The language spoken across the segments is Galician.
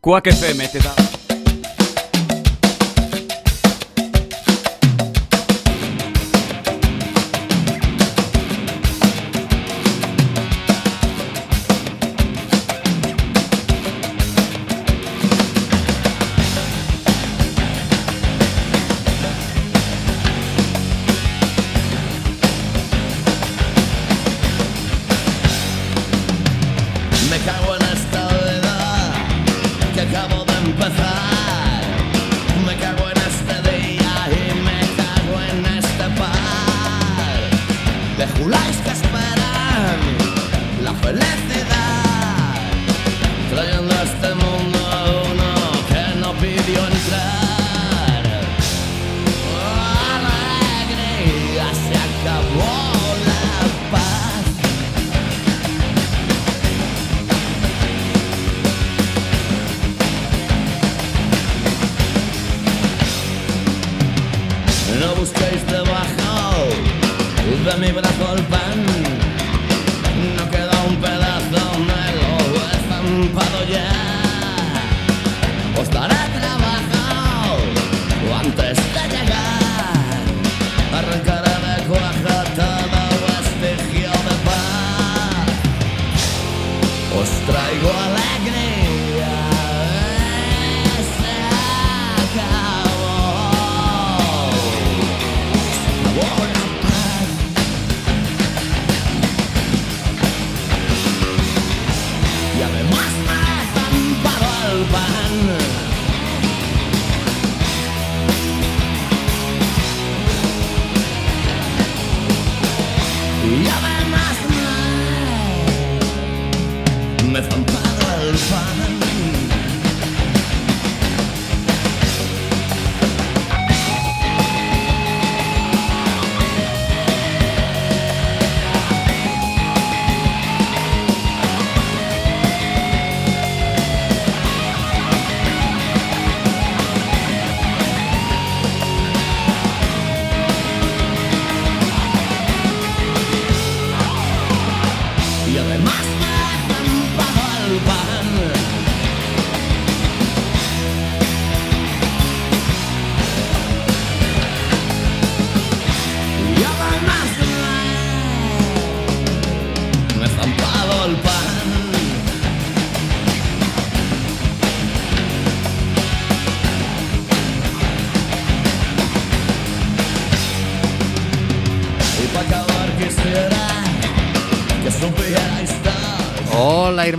Quack FM te da...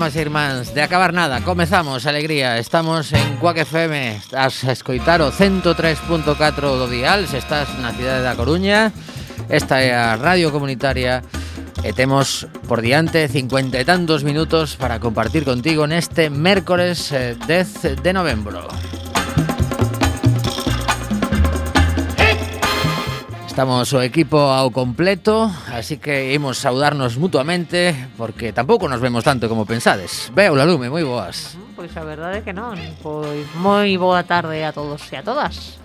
De acabar nada, comezamos, alegría. Estamos en Cuac FM. A escoitar o 103.4 do dial, se estás na cidade da Coruña. Esta é a radio comunitaria e temos por diante 50 e tantos minutos para compartir contigo neste mércores eh, 10 de novembro. Estamos o equipo ao completo, así que imos saudarnos mutuamente, porque tampouco nos vemos tanto como pensades. Veo la lume, moi boas. Mm, pois a verdade é que non, pois moi boa tarde a todos e a todas.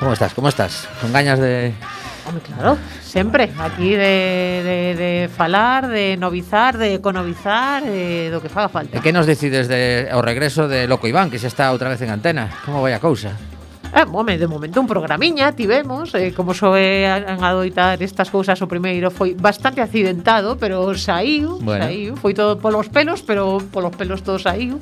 Como estás, como estás? Con gañas de... Home, claro, sempre, aquí de, de, de falar, de novizar, de economizar, de, do que faga falta. E que nos decides de, o regreso de Loco Iván, que xa está outra vez en antena? Como vai a cousa? Eh, home, de momento un programiña tivemos, eh, como soen adoitar estas cousas, o primeiro foi bastante accidentado, pero saiu, bueno. saiu, foi todo polos pelos, pero polos pelos todo saiu.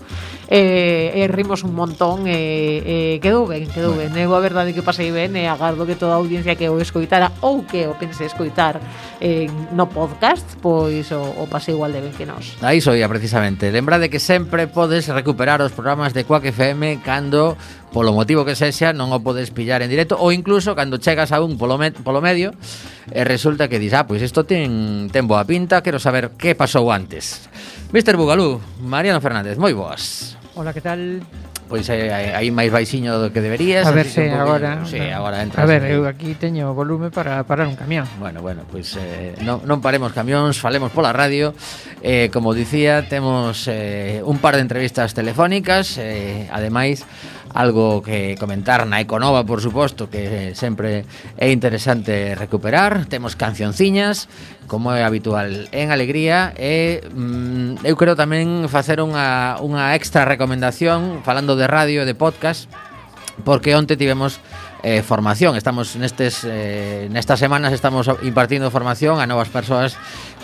Eh, e eh, rimos un montón, e eh, eh, quedou ben, quedou bueno. ben. Eu a verdade que pasei ben e eh, agardo que toda a audiencia que o escoitara ou que o pense escoitar eh, no podcast, pois o, o pasei igual de ben que nós. Aí soía precisamente. Lembrade que sempre podes recuperar os programas de Quack FM cando polo motivo que sexa non o podes pillar en directo ou incluso cando chegas a un polo, me, polo medio e resulta que dis, ah, pois isto ten, ten boa pinta, quero saber que pasou antes. Mr. Bugalú, Mariano Fernández, moi boas. Hola, que tal? Pois aí, aí máis baixiño do que deberías. A ver se si agora... Sí, no. agora entras. A ver, eu aquí teño volume para parar un camión. Bueno, bueno, pois eh, non, non paremos camións, falemos pola radio. Eh, como dicía, temos eh, un par de entrevistas telefónicas, eh, ademais, algo que comentar na Econova, por suposto, que sempre é interesante recuperar. Temos cancionciñas, como é habitual en Alegría e mm, eu quero tamén facer unha, unha extra recomendación falando de radio e de podcast porque onte tivemos eh, formación. Estamos nestes eh, nestas semanas estamos impartindo formación a novas persoas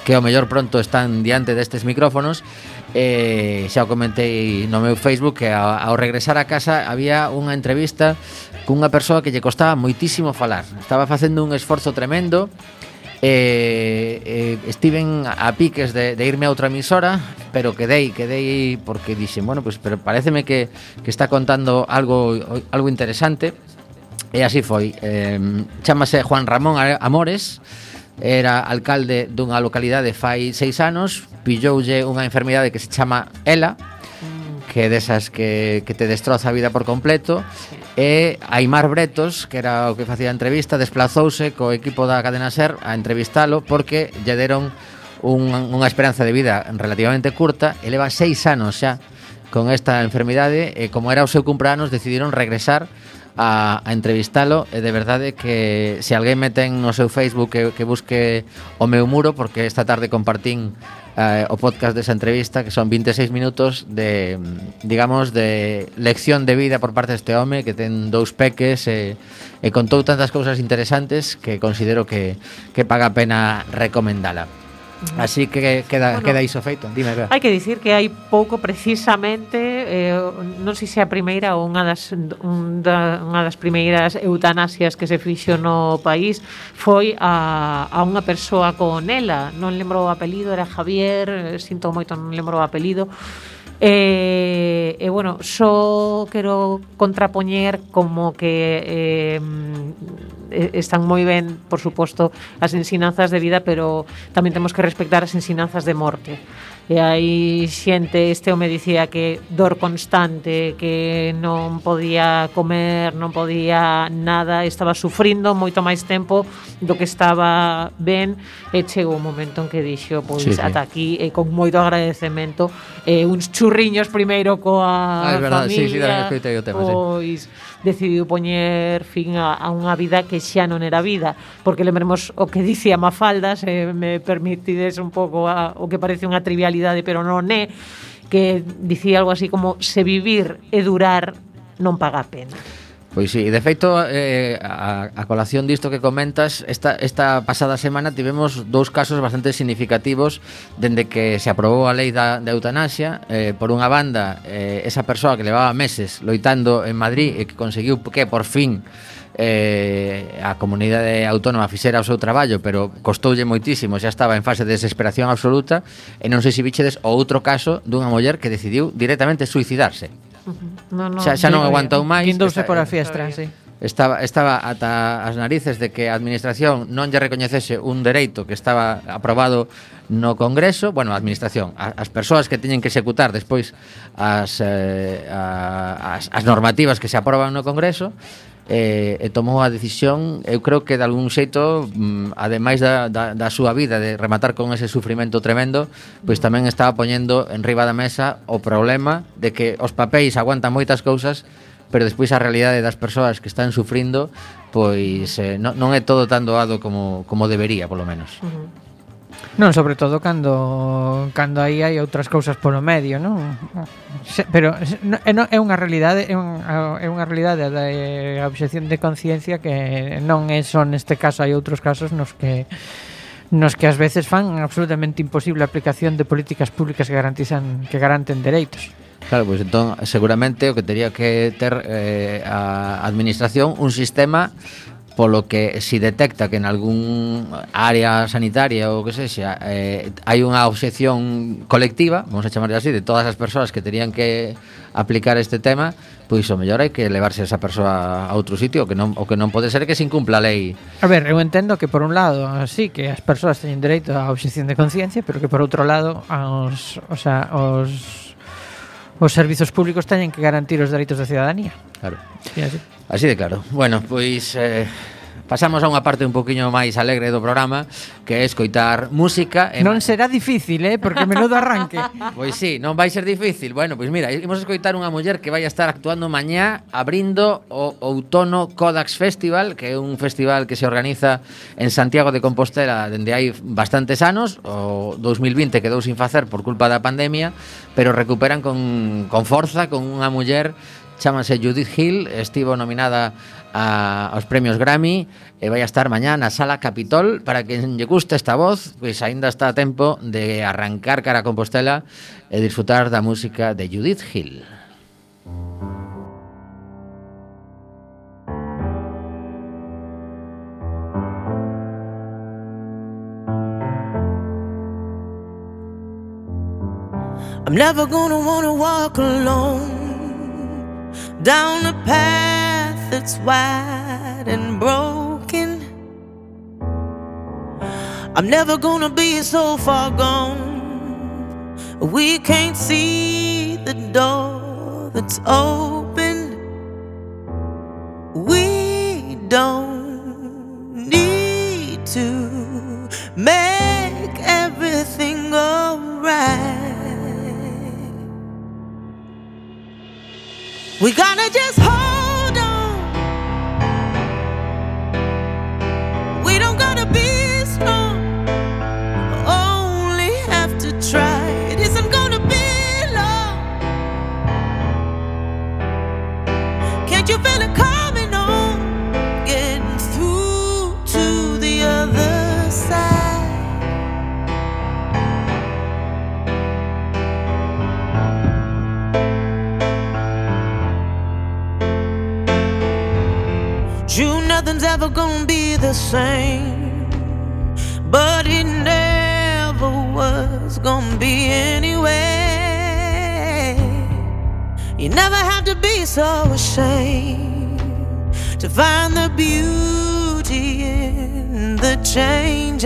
que ao mellor pronto están diante destes micrófonos eh, xa o comentei no meu Facebook que ao, ao regresar a casa había unha entrevista cunha persoa que lle costaba moitísimo falar estaba facendo un esforzo tremendo eh, eh, estiven a piques de, de irme a outra emisora, pero quedei, quedei porque dixen, bueno, pues, pero pareceme que, que está contando algo, algo interesante. E así foi. Eh, chamase Juan Ramón Amores, era alcalde dunha localidade fai seis anos, pilloulle unha enfermidade que se chama ELA, que é desas que, que te destroza a vida por completo, e Aimar Bretos, que era o que facía a entrevista, desplazouse co equipo da cadena SER a entrevistalo porque lle deron un, unha esperanza de vida relativamente curta e leva seis anos xa con esta enfermidade e como era o seu cumpleanos decidiron regresar a, a entrevistalo e de verdade que se alguén me ten no seu Facebook que, que busque o meu muro porque esta tarde compartín eh, o podcast desa entrevista que son 26 minutos de digamos de lección de vida por parte deste home que ten dous peques e, e contou tantas cousas interesantes que considero que, que paga pena recomendala. Así que queda, bueno, queda iso feito. Dime, Bea. Hai que dicir que hai pouco precisamente eh, Non sei se a primeira ou unha das, un da, unha das primeiras eutanasias que se fixo no país Foi a, a unha persoa con ela. Non lembro o apelido, era Javier eh, Sinto moito, non lembro o apelido. E, e bueno, só quero contrapoñer como que eh, están moi ben, por suposto, as ensinanzas de vida, pero tamén temos que respectar as ensinanzas de morte e hai xente, este home dicía que dor constante, que non podía comer, non podía nada, estaba sufrindo moito máis tempo do que estaba ben, e chegou un momento en que dixo, pois sí, sí. ata aquí, e con moito agradecemento, e uns churriños primeiro coa ah, é verdad, familia, sí, sí, o tema, pois... Sí decidiu poñer fin a, a unha vida que xa non era vida, porque lembremos o que dicía Mafalda, se me permitides un pouco a, o que parece unha trivialidade, pero non é, que dicía algo así como se vivir e durar non paga a pena. Pois sí, de feito, eh, a, a colación disto que comentas, esta, esta pasada semana tivemos dous casos bastante significativos dende que se aprobou a lei da, da eutanasia. Eh, por unha banda, eh, esa persoa que levaba meses loitando en Madrid e que conseguiu que por fin eh, a comunidade autónoma fixera o seu traballo, pero costoulle moitísimo, xa estaba en fase de desesperación absoluta, e non sei se bichedes outro caso dunha muller que decidiu directamente suicidarse. No, no, xa, xa non aguantou máis. Quindouse a fiestra, sí. Estaba, estaba ata as narices de que a administración non lle recoñecese un dereito que estaba aprobado no Congreso, bueno, a administración, a, as persoas que teñen que executar despois as, eh, a, as, as normativas que se aproban no Congreso, eh, e tomou a decisión, eu creo que de algún xeito, mm, ademais da, da, da súa vida, de rematar con ese sufrimento tremendo, pois tamén estaba poñendo en riba da mesa o problema de que os papéis aguantan moitas cousas, pero despois a realidade das persoas que están sufrindo pois eh, non, non é todo tan doado como, como debería, polo menos. Uh -huh. Non, sobre todo cando cando aí hai outras cousas polo medio, non? Pero é unha realidade, é unha, é unha realidade da eh, a obxección de conciencia que non é só neste caso, hai outros casos nos que nos que ás veces fan absolutamente imposible a aplicación de políticas públicas que garantizan que garanten dereitos. Claro, pois entón seguramente o que tería que ter eh, a administración un sistema polo que si detecta que en algún área sanitaria ou que sexa eh, hai unha obxección colectiva, vamos a chamarlle así, de todas as persoas que terían que aplicar este tema, pois o mellor hai que levarse esa persoa a outro sitio, o que non o que non pode ser que se incumpla a lei. A ver, eu entendo que por un lado, sí, que as persoas teñen dereito á obxección de conciencia, pero que por outro lado, aos, o sea, os os servizos públicos teñen que garantir os dereitos da ciudadanía. Claro. Sí, así. así de claro. Bueno, pois eh, Pasamos a unha parte un poquinho máis alegre do programa, que é escoitar música. E non será difícil, eh, porque menudo arranque. Pois sí, non vai ser difícil. Bueno, pois mira, imos escoitar unha muller que vai a estar actuando mañá abrindo o Outono Codax Festival, que é un festival que se organiza en Santiago de Compostela dende hai bastantes anos, o 2020 quedou sin facer por culpa da pandemia, pero recuperan con, con forza con unha muller chamase Judith Hill, estivo nominada a, aos premios Grammy e vai a estar mañá na Sala Capitol para que lle guste esta voz, pois aínda está a tempo de arrancar cara a Compostela e disfrutar da música de Judith Hill. I'm never gonna wanna walk alone down a path that's wide and broken. I'm never gonna be so far gone. We can't see the door that's open. To find the beauty in the changes.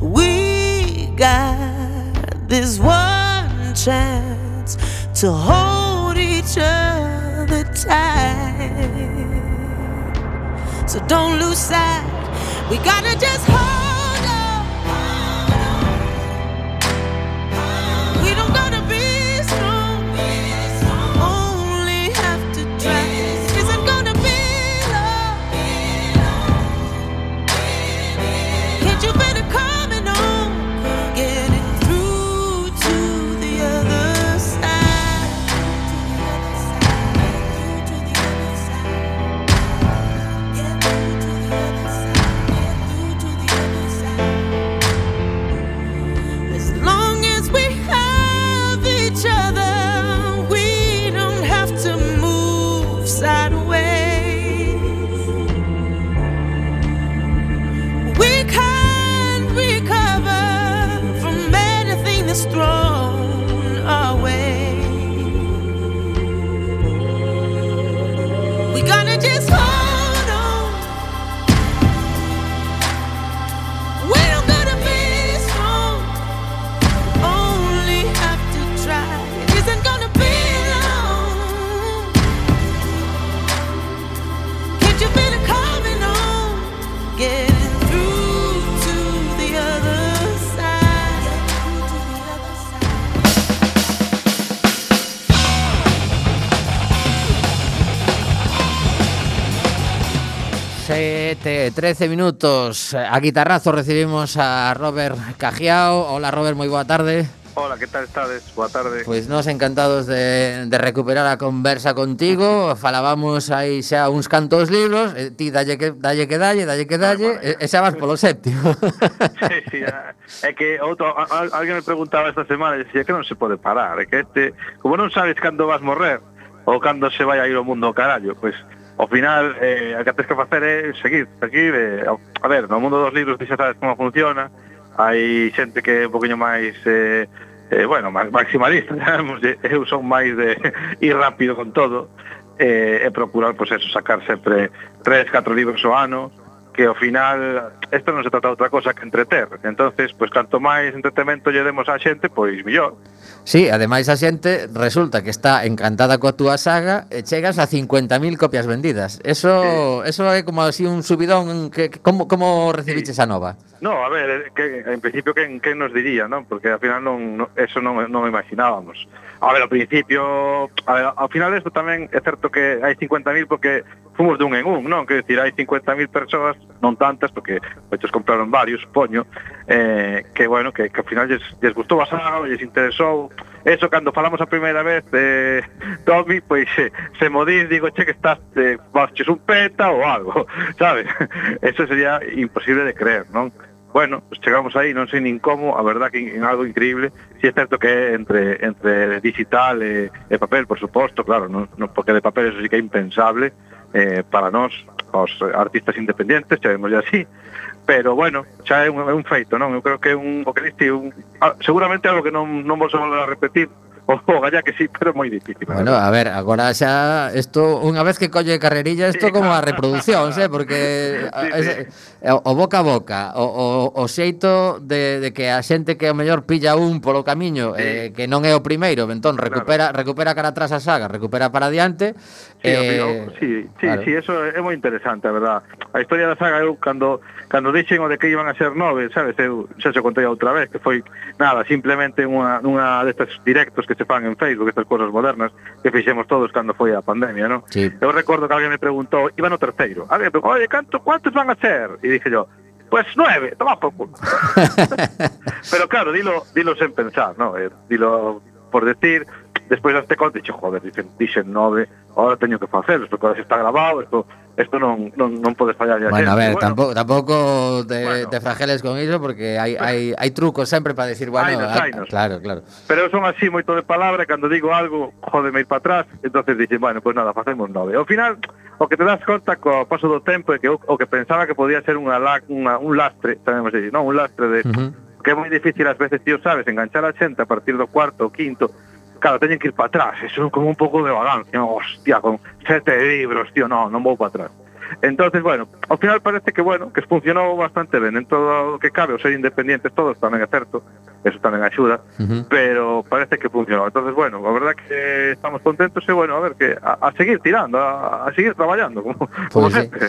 We got this one chance to hold each other tight. So don't lose sight. We gotta just 13 minutos. A guitarrazo recibimos a Robert Cajiao. Hola Robert, muy buena tarde. Hola, ¿qué tal estades? Boa tarde. Pois nos encantados de, de recuperar a conversa contigo. Falábamos aí xa uns cantos libros, e ti dalle que dalle que dalle, dalle que dalle, ah, e, e xa vas polo séptimo. sí, sí, é que outro, a, alguén me preguntaba esta semana, e dicía que non se pode parar, é que este, como non sabes cando vas morrer, ou cando se vai a ir o mundo ao carallo, pois pues, ao final eh, a que tens que facer é seguir, seguir eh, a ver, no mundo dos libros xa sabes como funciona hai xente que é un poquinho máis eh, eh, bueno, maximalista digamos, eu son máis de ir rápido con todo eh, e procurar, pois, eso, sacar sempre tres, catro libros ao ano que ao final isto non se trata de outra cosa que entreter. Entonces, pois canto máis entretemento lle demos á xente, pois mellor. Sí, ademais a xente resulta que está encantada coa túa saga e chegas a 50.000 copias vendidas. Eso sí. eso é como así un subidón que como como recibiches sí. a nova? No, a ver, eh, que, en principio quen, quen nos diría, non? Porque ao final non, non eso non, non imaginábamos. A ver, ao principio, a ver, ao final isto tamén é certo que hai 50.000 porque fomos dun en un, non? Que dicir, hai 50.000 persoas, non tantas, porque moitos compraron varios, poño, eh, que, bueno, que, que ao final lles, lles gustou a saga, lles interesou. Eso, cando falamos a primeira vez de eh, Tommy, pois eh, se modís, digo, che, que estás, eh, vasches un peta ou algo, sabes? Eso sería imposible de creer, non? bueno, pues chegamos aí, non sei nin como, a verdad que en algo increíble, si é certo que é entre, entre digital e, e papel, por suposto, claro, non, non, porque de papel eso sí que é impensable eh, para nós, os artistas independientes, chamemos así, pero bueno, xa é un, é un feito, non? Eu creo que é un, o que diste, un, ah, seguramente algo que non, non vos a repetir, Oh, o galla que sí, pero moi difícil. Bueno, a ver, agora xa isto unha vez que colle carrerilla isto como ¿eh? a reproducción, sé, porque sí, sí. Eh, o boca a boca, o, o, o xeito de, de que a xente que o mellor pilla un polo camiño sí. eh, que non é o primeiro, entón recupera claro. recupera cara atrás a saga, recupera para adiante. Sí, eh, amigo, sí, sí, claro. sí, eso é moi interesante, a verdad. A historia da saga eu cando cando dixen o de que iban a ser nove, sabes, eu xa se contei outra vez que foi nada, simplemente unha, unha destas directos que se fan en Facebook, estas cosas modernas que fixemos todos cando foi a pandemia, non? Sí. Eu recordo que alguén me preguntou, iba no terceiro, alguén me preguntou, oye, canto, cuántos van a ser? E dije yo, Pues nueve, toma por culo. Pero claro, dilo, dilo sen pensar, ¿no? Eh, dilo por decir, despois das teclas dixen, joder, dixen, dixen nove, ahora teño que facer, isto que está grabado, isto Isto non, non, non podes fallar a Bueno, a ver, bueno, tampouco, tampouco te, bueno. te frageles con iso porque hai, hai, hai trucos sempre para decir, bueno, ainos, ah, hai, ainos. claro, claro. Pero eu son así moito de palabra, cando digo algo, jodeme ir para atrás, entonces dixen, bueno, pois pues nada, facemos nove. Ao final, o que te das conta co paso do tempo é que o que pensaba que podía ser unha, unha un lastre, sabemos decir, non, un lastre de... Uh -huh. que é moi difícil ás veces, tío, sabes, enganchar a xente a partir do cuarto ou quinto, claro, teñen que ir para atrás, eso é como un pouco de balance, hostia, con sete libros, tío, no, non vou para atrás. Entonces, bueno, ao final parece que, bueno, que funcionou bastante ben en todo o que cabe, o ser independentes todos tamén é certo, eso tamén axuda, uh -huh. pero parece que funcionou. Entonces, bueno, a verdad que estamos contentos e, bueno, a ver, que a, a seguir tirando, a, a seguir traballando, como, pues como sí. sempre.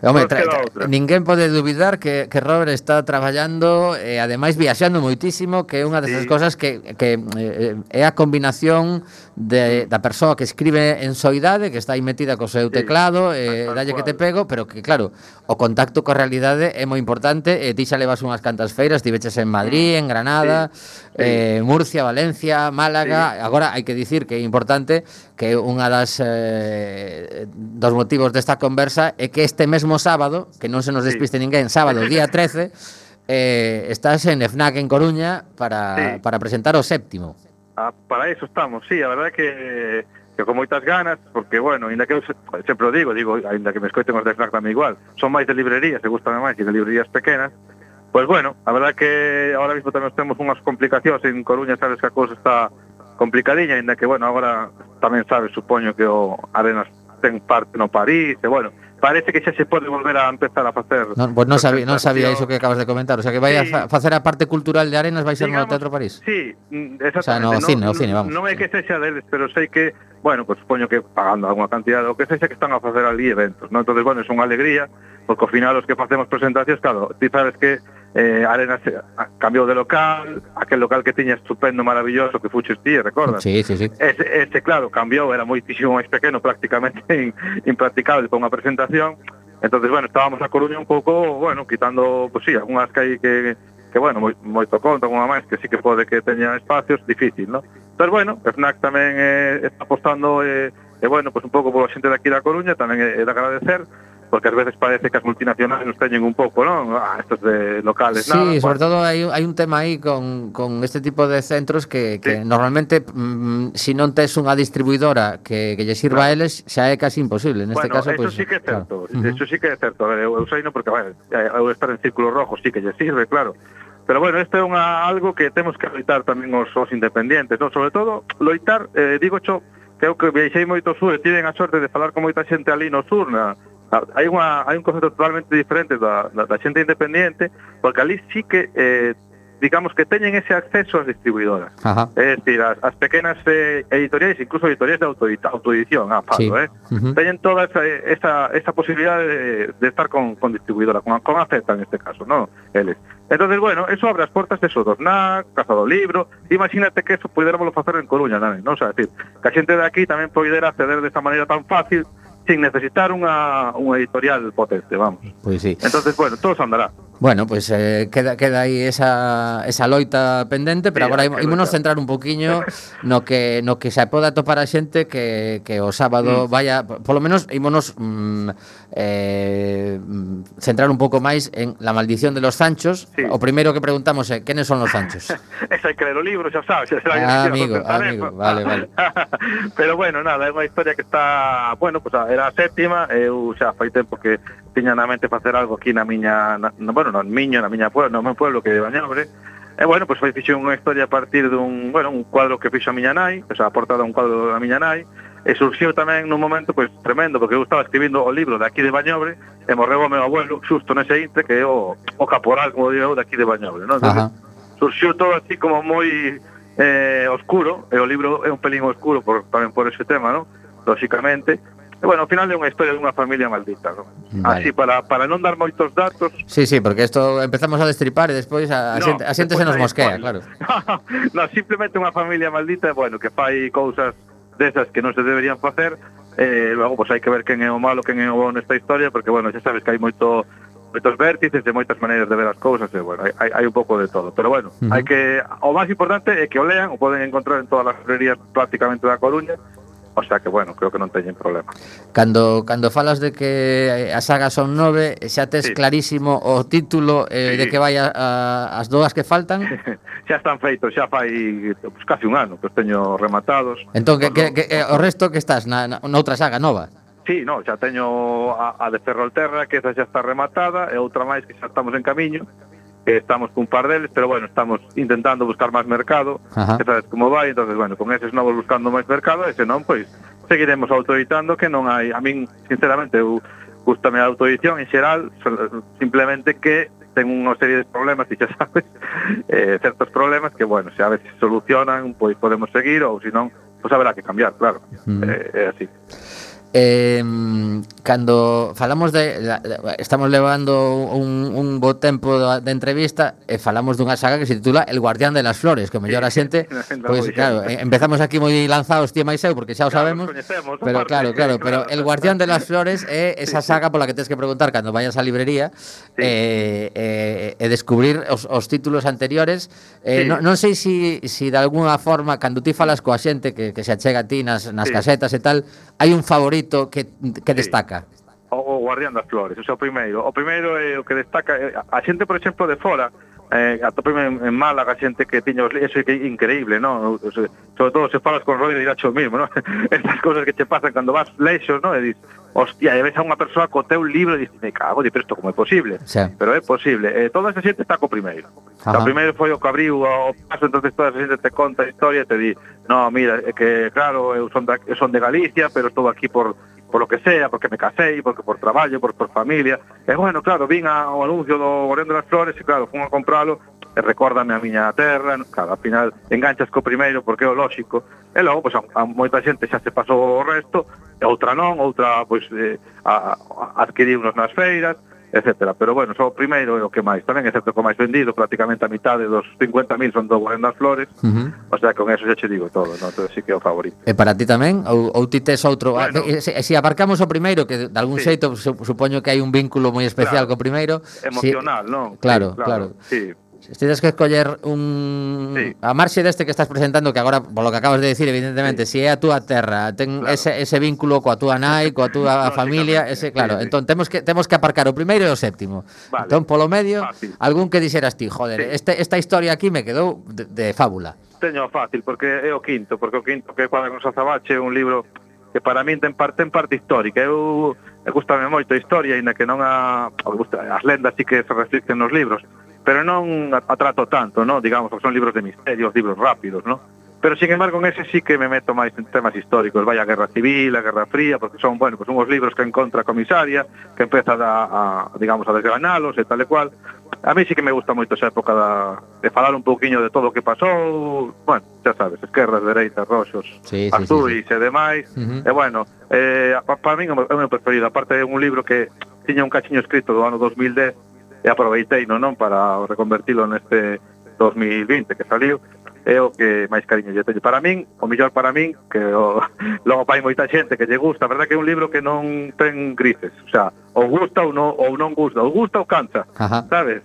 Home, tra, tra, ninguén pode dubidar que, que Robert está traballando e eh, ademais viaxando moitísimo que é unha desas sí. cosas que, que eh, é a combinación de, da persoa que escribe en soidade que está aí metida co seu teclado e eh, dalle que te pego, pero que claro o contacto coa realidade é moi importante e eh, ti xa levas unhas cantas feiras ti veches en Madrid, en Granada sí. Sí. eh, Murcia, Valencia, Málaga sí. agora hai que dicir que é importante que unha das eh, dos motivos desta conversa é que este mesmo sábado, que non se nos despiste sí. ninguén, sábado día 13, eh, estás en FNAC en Coruña para, sí. para presentar o séptimo. Ah, para eso estamos, sí, a verdade que que con moitas ganas, porque, bueno, ainda que eu sempre o digo, digo, ainda que me escoiten os de FNAC tamén igual, son máis de librerías, se gustan máis, e de librerías pequenas, pois pues bueno, a verdade que ahora mismo tamén temos unhas complicacións en Coruña, sabes que a cousa está complicadiña, ainda que, bueno, agora tamén sabes, supoño que o Arenas ten parte no París, e bueno, parece que xa se pode volver a empezar a facer. Non, pues non sabía, non sabía iso que acabas de comentar, o sea que vai sí, a fa facer a parte cultural de Arenas vai ser digamos, no Teatro París. Sí, exactamente. O sea, no, no cine, no, o cine, vamos. Non é que sexa deles, pero sei que bueno, pues, poño que pagando algunha cantidad o que sexa que están a facer ali eventos, non? Entonces, bueno, é unha alegría, porque ao final os que facemos presentacións, claro, ti sabes que eh, Arenas cambiou de local, aquel local que tiña estupendo, maravilloso, que fuches ti, recordas? Sí, sí, sí. Ese, ese claro, cambiou, era moitísimo máis pequeno, prácticamente in, impracticable para unha presentación, entonces bueno, estábamos a Coruña un pouco, bueno, quitando, pues sí, algunhas que hai que que bueno, moi, moito conto con máis que sí que pode que teña espacios, difícil, non? Pero bueno, FNAC tamén eh, está apostando, eh, e eh, bueno, pois pues un pouco pola xente daqui da Coruña, tamén é eh, de agradecer, porque ás veces parece que as multinacionales nos teñen un pouco, non? Ah, estos de locales, sí, nada. Sí, sobre todo hai, hai un tema aí con, con este tipo de centros que, que sí. normalmente mm, si non tes unha distribuidora que, que lle sirva claro. a eles, xa é casi imposible. Neste bueno, caso, eso pues, sí que é certo. Claro. Uh -huh. Eso sí que é certo. A ver, eu, eu sei non porque, bueno, eh, eu estar en círculo rojo sí que lle sirve, claro. Pero bueno, isto é unha, algo que temos que loitar tamén os, os independientes, non? Sobre todo, loitar, eh, digo xo, que eu que viaxei moito sur e tiven a sorte de falar con moita xente ali no sur, na, Ah, hai unha hai un concepto totalmente diferente da, da, da xente independiente, porque ali sí que eh, digamos que teñen ese acceso ás distribuidoras. Ajá. É dicir, as, as pequenas eh, editoriais, incluso editoriais de autoedita, autoedición, a ah, sí. eh. Uh -huh. Teñen toda esa, esa, esa posibilidad de, de estar con, con distribuidora, con, con acepta en este caso, ¿no? Eles. Entonces, bueno, eso abre as portas de Sodornac, Casa do Libro, imagínate que eso puidéramoslo facer en Coruña tamén, non? O sea, decir, que a xente de aquí tamén poidera acceder desta maneira tan fácil sin necesitar unha, unha editorial potente, vamos. Pois pues sí. Entonces, bueno, todo se andará. Bueno, pois pues, eh, queda queda aí esa, esa loita pendente, pero sí, agora ímonos centrar un poquiño no que no que se poda topar a xente que, que o sábado mm. vaya, polo menos ímonos mm, eh, mm, centrar un pouco máis en La maldición de los Sanchos. Sí. O primeiro que preguntamos é eh, quenes son los Sanchos? Esa que o libro, xa sabes, xa sabes. Ah, amigo, amigo, vale, vale. pero bueno, nada, é unha historia que está, bueno, pues era a séptima, eu xa fai tempo que tiña na mente facer algo aquí na miña, na, bueno, no miño, na miña pueblo, no meu pueblo que é de Bañobre, E bueno, pois pues, fixo unha historia a partir dun, bueno, un cuadro que fixo a miña nai, o sea, a portada un cuadro da miña nai, e surxiu tamén nun momento pois pues, tremendo, porque eu estaba escribindo o libro de aquí de Bañobre, e morreu o meu abuelo xusto nese intre, que é o, o caporal, como digo eu, de aquí de Bañobre, non? Entonces, surxiu todo así como moi eh, oscuro, e o libro é un pelín oscuro por, tamén por ese tema, non? Lóxicamente, E, bueno, ao final é unha historia dunha familia maldita, ¿no? Vale. Así para para non dar moitos datos. Sí, sí, porque isto empezamos a destripar e despois a, a, no, xente, a xente se nos mosquea, spoiler. claro. no, simplemente unha familia maldita, bueno, que fai cousas desas que non se deberían facer, eh, logo pois hai que ver quen é o malo, quen é o bo nesta historia, porque bueno, xa sabes que hai moito moitos vértices e moitas maneiras de ver as cousas e bueno, hai, hai un pouco de todo, pero bueno, uh -huh. hai que o máis importante é que o lean, o poden encontrar en todas as librerías prácticamente da Coruña O sea que, bueno, creo que non teñen problema. Cando, cando falas de que eh, a saga son nove, xa tes sí. clarísimo o título eh, sí. de que vai a, a, as dúas que faltan? xa están feitos, xa fai pues, casi un ano que os teño rematados. Entón, que, que, que, eh, o resto que estás na, na, noutra saga nova? Sí, no, xa teño a, a de Ferrolterra, que esa xa está rematada, e outra máis que xa estamos en camiño, que estamos cun par deles, pero bueno, estamos intentando buscar máis mercado, Ajá. que sabes como vai, entonces bueno, con eses novos buscando máis mercado, e senón, pois, seguiremos autoeditando que non hai, a min, sinceramente, eu gustame a autoedición en xeral, simplemente que ten unha serie de problemas, e xa sabes, eh, certos problemas que, bueno, se a veces solucionan, pois podemos seguir, ou senón, pois haberá que cambiar, claro, mm. eh, é así. Eh, cando falamos de la, estamos levando un, un bo tempo da, de entrevista e falamos dunha saga que se titula El guardián de las flores, que mellor a xente, pois pues, claro, empezamos aquí moi lanzados ti máis eu porque xa o sabemos, claro, pero claro, claro, pero El guardián de las flores é esa saga pola que tens que preguntar cando vayas á librería sí. eh, eh, e descubrir os, os títulos anteriores. Eh, sí. non, non sei se si, si de alguna forma cando ti falas coa xente que, que se achega a ti nas, nas sí. casetas e tal, hai un favorito que, que sí. destaca. O, o Guardián das Flores, o sea, o primeiro, o primeiro é o que destaca eh, a xente, por exemplo, de fora, eh, atopeme en, en Málaga xente que tiña os eso é que é increíble, no? O sobre todo se falas con Roy de Iracho mismo, no? Estas cousas que che pasan cando vas leixos, no? E dis, hostia, e ves a unha persoa co teu libro e dis, me cago, di, pero isto como é posible? Sí. Pero é posible. Eh, toda esa xente está co primeiro. Ajá. O primeiro foi o que abriu o paso, entonces toda esa xente te conta a historia e te di, no, mira, é que claro, eu son de, eu son de Galicia, pero estou aquí por por lo que sea, porque me casei, porque por traballo, por, por familia. E bueno, claro, vin ao anuncio do Orendo das Flores e claro, fun a compralo e eh, recórdame a miña terra, claro, al final enganchas co primeiro porque é o lógico, e logo, pois, a, a moita xente xa se pasou o resto, e outra non, outra, pois, eh, a, a, adquiriu nas feiras, etcétera. Pero bueno, só o primeiro é o que máis. Tamén é certo que o máis vendido, prácticamente a mitade dos 50.000 son do Guarén das Flores, uh -huh. o sea, con eso xa che digo todo, non? Entón, sí que é o favorito. E para ti tamén? Ou, ou ti tes outro? Ah, bueno, ah, se, se aparcamos o primeiro, que de algún sí. xeito supoño que hai un vínculo moi especial claro, co primeiro. Emocional, si... non? Claro, sí, claro. claro. Sí. Se Tienes que escoller un sí. a marxe deste que estás presentando que agora, polo que acabas de decir, evidentemente, sí. si é a túa terra, ten claro. ese, ese vínculo coa túa nai, coa túa no, familia, ese claro, sí, sí. entón temos que temos que aparcar o primeiro e o séptimo. Vale. Entón polo medio, fácil. algún que dixeras ti, joder, sí. este, esta historia aquí me quedou de, de fábula. Teño fácil porque é o quinto, porque o quinto que é Cuadra con Sazabache é un libro que para min ten parte en parte histórica. Eu, eu gustame moito a historia, aínda que non a, gusta, as lendas sí que se reflicten nos libros pero non atrato tanto, no? digamos, son libros de misterios, libros rápidos, no? Pero, sin embargo, en ese sí que me meto máis en temas históricos, vai a Guerra Civil, a Guerra Fría, porque son, bueno, pues unhos libros que encontra a comisaria, que empeza a, a digamos, a desgranalos e tal e cual. A mí sí que me gusta moito esa época da, de falar un pouquiño de todo o que pasou, bueno, xa sabes, esquerdas, dereitas, roxos, sí, sí, azuis sí, sí. e demais. Uh -huh. E, bueno, eh, para pa min é o meu preferido, aparte é un libro que tiña un cachiño escrito do ano 2010, e aproveitei no, non para reconvertilo neste 2020 que saliu é o que máis cariño lle teño para min, o mellor para min, que o, logo pai moita xente que lle gusta, a verdad que é un libro que non ten grises, o sea, ou gusta ou non, ou non gusta, ou gusta ou cansa, Ajá. sabes?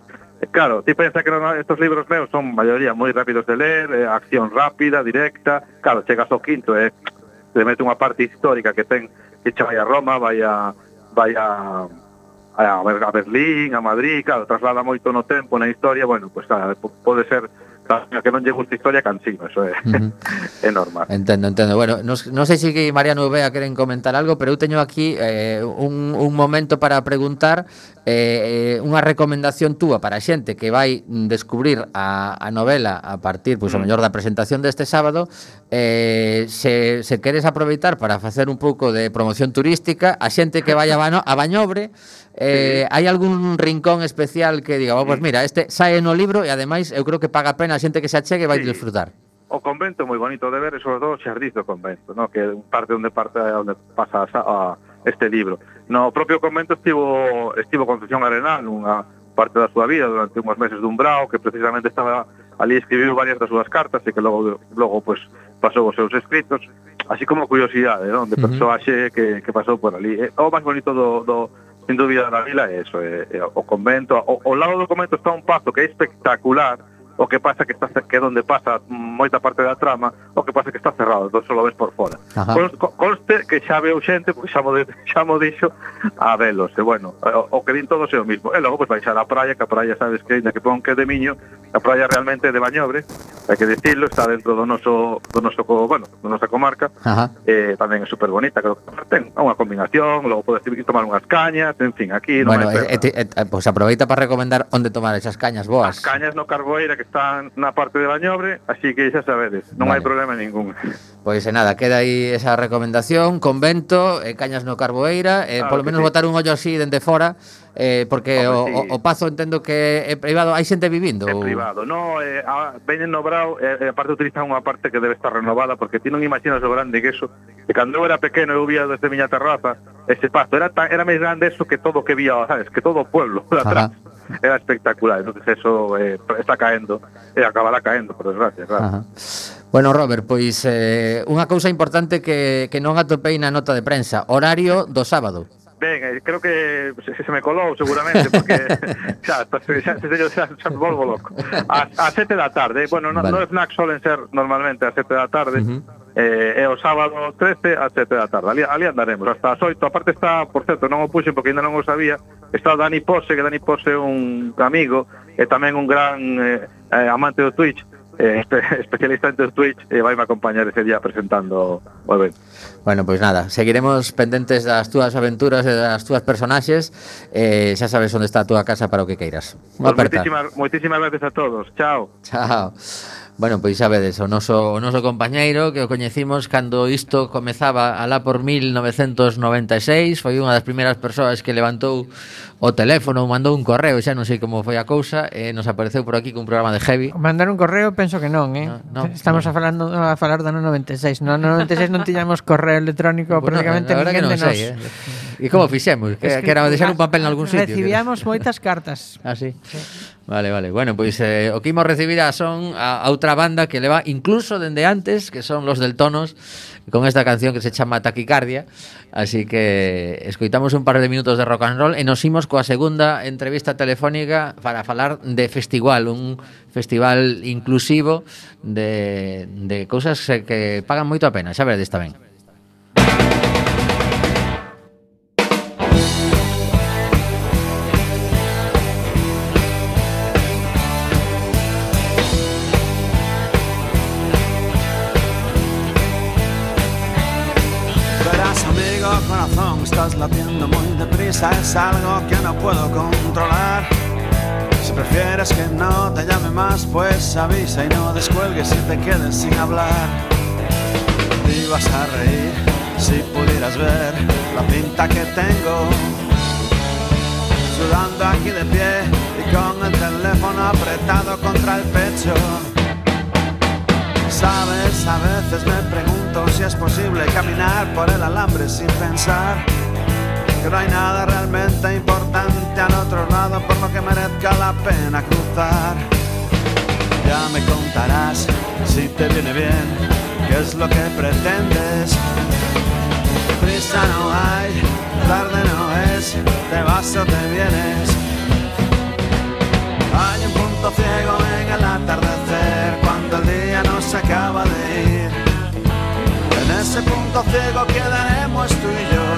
Claro, ti pensa que non, estos libros meus son maioría moi rápidos de ler, eh, acción rápida, directa, claro, chegas ao quinto e eh, te mete unha parte histórica que ten que vai a Roma, vai a, vai a a, a Berlín, a Madrid, claro, traslada moito no tempo, na historia, bueno, pues, a, pode ser Claro, que non lle gusta historia cansino, eso é, uh -huh. é normal. Entendo, entendo. Bueno, non non sei se si Mariano e Bea queren comentar algo, pero eu teño aquí eh, un, un momento para preguntar Eh, eh, unha recomendación túa para a xente que vai descubrir a, a novela a partir, pois, mm. o mellor da presentación deste sábado, eh, se, se queres aproveitar para facer un pouco de promoción turística, a xente que vai a, Bano, a Bañobre, eh, sí. hai algún rincón especial que diga, oh, pues mm. mira, este sae no libro e ademais eu creo que paga a pena a xente que se achegue vai sí. disfrutar o convento moi bonito de ver, e sobre todo o xardiz do convento, no? que parte onde parte onde pasa a, a este libro. No propio convento estivo, estivo Concepción Arenal nunha parte da súa vida durante unhos meses dun brao que precisamente estaba ali escribiu varias das súas cartas e que logo, logo pues, pasou os seus escritos así como curiosidade non? de persoaxe que, que pasou por ali e, o máis bonito do, do sin dúbida da vila é eso é, é o convento o, o lado do convento está un pazo que é espectacular O que pasa que está que é onde pasa moita parte da trama, o que pasa que está cerrado, entón só ves por fora. Cons, conste que xa veo xente, porque xa mo, de, xa mo dixo, a velos. E bueno, o, o que din todos é o mismo. E logo, pois, pues, baixar a praia, que a praia sabes que, ainda que pon que de miño, a praia realmente de Bañobre, hai que dicirlo, está dentro do noso, do noso bueno, do nosa comarca, Ajá. eh, tamén é super bonita, creo que ten unha combinación, logo podes ir tomar unhas cañas, en fin, aquí... Bueno, non e, eh, e, pois aproveita para recomendar onde tomar esas cañas boas. As cañas no Carboeira, que están na parte de Bañobre, así que xa sabedes, non vale. hai problema ningún. Pois e nada, queda aí esa recomendación, convento, e cañas no Carboeira, e claro polo menos sí. botar un ollo así dende fora eh, porque Hombre, o, sí. o, Pazo entendo que é privado, hai xente vivindo. É privado, no, eh, a, veñen no brau, eh, aparte utilizan unha parte que debe estar renovada, porque ti non imaginas o grande que eso, que cando eu era pequeno eu vía desde miña terraza, ese pasto, era tan, era máis grande eso que todo que vía, sabes, que todo o pueblo, de atrás. Ajá era espectacular. Entonces eso eh, está caendo, e eh, acabará caendo, por desgracia, claro. Ajá. Bueno, Robert, pois eh, unha cousa importante que, que non atopei na nota de prensa, horario do sábado. Ben, creo que se, se me colou seguramente porque xa, xa, xa, xa, xa volvo loco. A, a sete da tarde, ¿eh? bueno, no, vale. no FNAC solen ser normalmente a sete da tarde, uh -huh. eh, e o sábado 13 a sete da tarde. Ali, ali andaremos, hasta as oito. Aparte está, por certo, non o puxen porque ainda non o sabía, está Dani Pose, que Dani Pose é un amigo e tamén un gran eh, eh amante do Twitch, eh, especialista en Twitch e vai me acompañar ese día presentando o evento. Bueno, pois pues nada, seguiremos pendentes das túas aventuras e das túas personaxes eh, xa sabes onde está a túa casa para o que queiras. Unha pues aperta. Moitísimas, moitísimas gracias a todos. Chao. Chao. Bueno, pois sabedes, o noso, o noso compañeiro que o coñecimos cando isto comezaba alá por 1996 Foi unha das primeiras persoas que levantou o teléfono, mandou un correo, xa non sei como foi a cousa E nos apareceu por aquí cun programa de heavy Mandar un correo penso que non, eh? No, no, Estamos no. a, falando, a falar do 96 No 96 non tiñamos correo electrónico bueno, prácticamente ninguén que non de nos eh? E como fixemos? Que, es que, que era deixar un papel en algún sitio Recibíamos moitas cartas Ah, sí. sí. Vale, vale. Bueno, pois eh, o que imos recibir a son a, a outra banda que leva incluso dende antes, que son los del Tonos, con esta canción que se chama Taquicardia. Así que escoitamos un par de minutos de rock and roll e nos imos coa segunda entrevista telefónica para falar de festival, un festival inclusivo de, de cousas que pagan moito a pena, xa veredes tamén. Xa algo que no puedo controlar. Si prefieres que no te llame más, pues avisa y no descuelgues y te quedes sin hablar. Y vas a reír si pudieras ver la pinta que tengo. Sudando aquí de pie y con el teléfono apretado contra el pecho. Sabes, a veces me pregunto si es posible caminar por el alambre sin pensar que no hay nada realmente importante al otro lado por lo que merezca la pena cruzar. Ya me contarás si te viene bien, qué es lo que pretendes. Prisa no hay, tarde no es, te vas o te vienes. Hay un punto ciego en el atardecer cuando el día no se acaba de ir. En ese punto ciego quedaremos tú y yo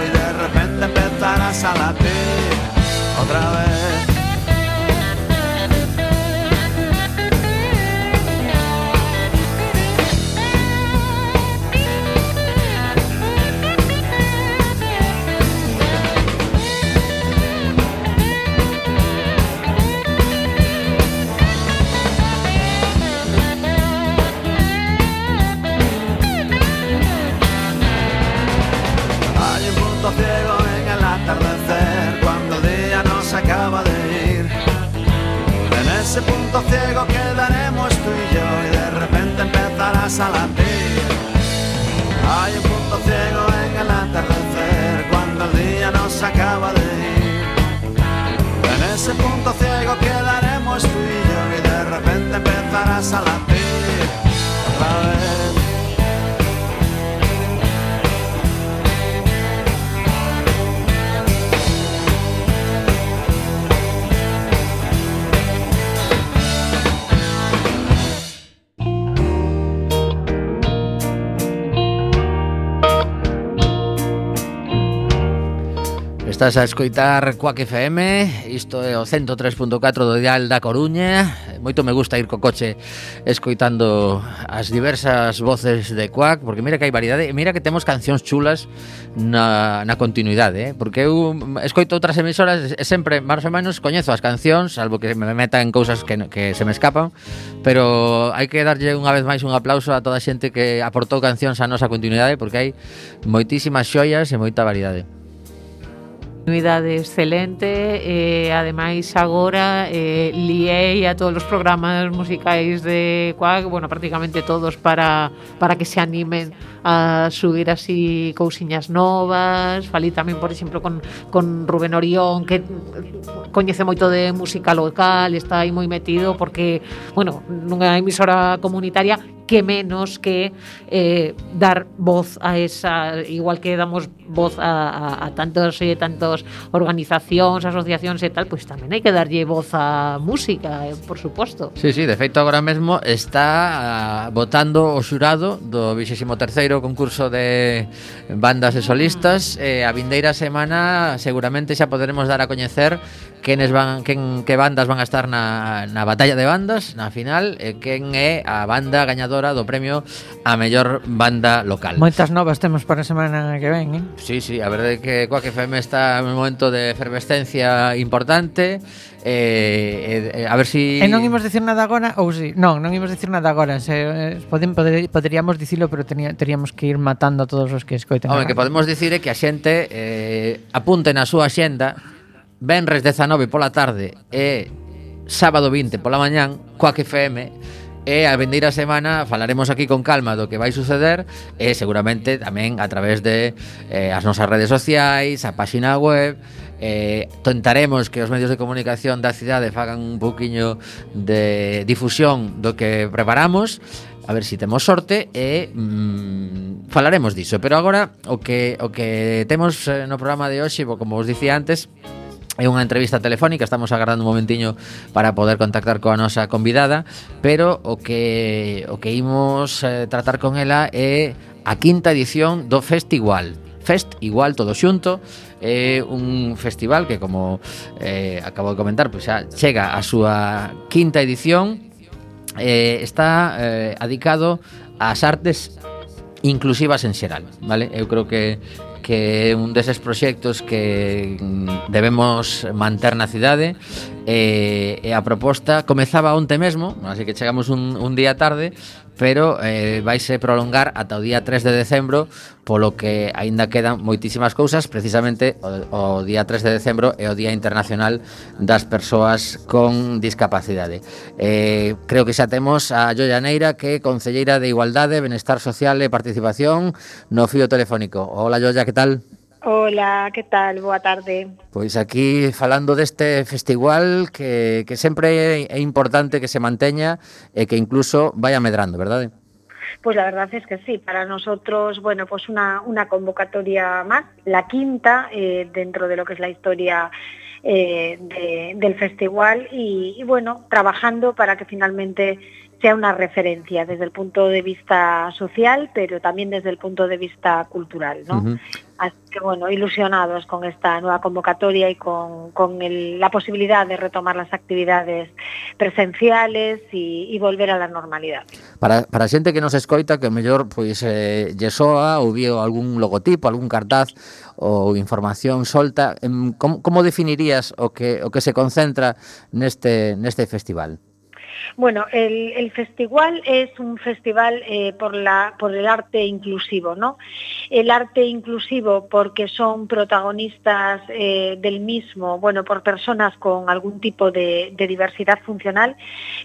repente empezarás a latir otra vez. Estás a escoitar Coac FM, isto é o 103.4 do dial da Coruña. Moito me gusta ir co coche escoitando as diversas voces de Coac, porque mira que hai variedade, mira que temos cancións chulas na, na continuidade, eh? porque eu escoito outras emisoras e sempre, máis ou menos, coñezo as cancións, salvo que me metan cousas que, que se me escapan, pero hai que darlle unha vez máis un aplauso a toda a xente que aportou cancións á nosa continuidade, porque hai moitísimas xoias e moita variedade continuidade excelente e ademais agora eh, liei a todos os programas musicais de Quack, bueno, prácticamente todos para, para que se animen a subir así cousiñas novas. Falei tamén, por exemplo, con, con Rubén Orión que coñece moito de música local está aí moi metido porque, bueno, nunha emisora comunitaria que menos que eh, dar voz a esa, igual que damos voz a, a, a tantos e tantos organizacións, asociacións e tal, pois tamén hai que darlle voz a música, eh, por suposto. Sí, sí, de feito agora mesmo está ah, votando o xurado do 23º concurso de bandas e solistas mm. e eh, a vindeira semana seguramente xa poderemos dar a coñecer quenes van quen, que bandas van a estar na, na batalla de bandas na final e quen é a banda gañadora do premio a mellor banda local. Moitas novas temos para a semana que ven, eh? Sí, sí, a verdade que Coaque FM está en un momento de efervescencia importante eh, eh, a ver si... E non imos dicir nada agora ou si, non, non imos dicir nada agora se, eh, poden, poder, poderíamos dicilo pero tenía, teríamos que ir matando a todos os que escoiten Home, que podemos dicir é que a xente eh, apunte na súa xenda Benres 19 pola tarde e sábado 20 pola mañán coa que FM e a vendeira semana falaremos aquí con calma do que vai suceder e seguramente tamén a través de eh, as nosas redes sociais, a páxina web eh, tentaremos que os medios de comunicación da cidade fagan un poquinho de difusión do que preparamos a ver se si temos sorte e mm, falaremos diso, pero agora o que o que temos eh, no programa de hoxe, como vos dicía antes, é unha entrevista telefónica, estamos agardando un momentiño para poder contactar coa nosa convidada, pero o que o que imos eh, tratar con ela é a quinta edición do Festival. Fest igual todo xunto, é un festival que como eh, acabo de comentar, pois xa chega a súa quinta edición. Eh, está eh, adicado ás artes inclusivas en xeral, vale? Eu creo que que é un deses proxectos que debemos manter na cidade e, e a proposta comezaba onte mesmo, así que chegamos un, un día tarde pero eh, vaise prolongar ata o día 3 de decembro, polo que aínda quedan moitísimas cousas, precisamente o, o día 3 de decembro é o Día Internacional das Persoas con Discapacidade. Eh, creo que xa temos a Joya Neira, que é Concelleira de Igualdade, Benestar Social e Participación no fío telefónico. Hola Joya, que tal? Hola, que tal? Boa tarde. Pois aquí falando deste festival que, que sempre é importante que se manteña e que incluso vaya medrando, verdade? Pues la verdad es que sí, para nosotros, bueno, pues una, una convocatoria más, la quinta eh, dentro de lo que es la historia eh, de- del festival y, y, bueno, trabajando para que finalmente sea una referencia desde el punto de vista social, pero también desde el punto de vista cultural, ¿no? Uh -huh. Así que, bueno, ilusionados con esta nueva convocatoria y con, con el, la posibilidad de retomar las actividades presenciales y, y volver a la normalidad. Para, para a xente que nos escoita, que mellor pois eh, lle soa ou vio algún logotipo, algún cartaz ou información solta, em, como, como definirías o que, o que se concentra neste, neste festival? Bueno, el, festival es un festival eh, por, el arte inclusivo, ¿no? El arte inclusivo porque son protagonistas eh, del mismo, bueno, por personas con algún tipo de, de diversidad funcional,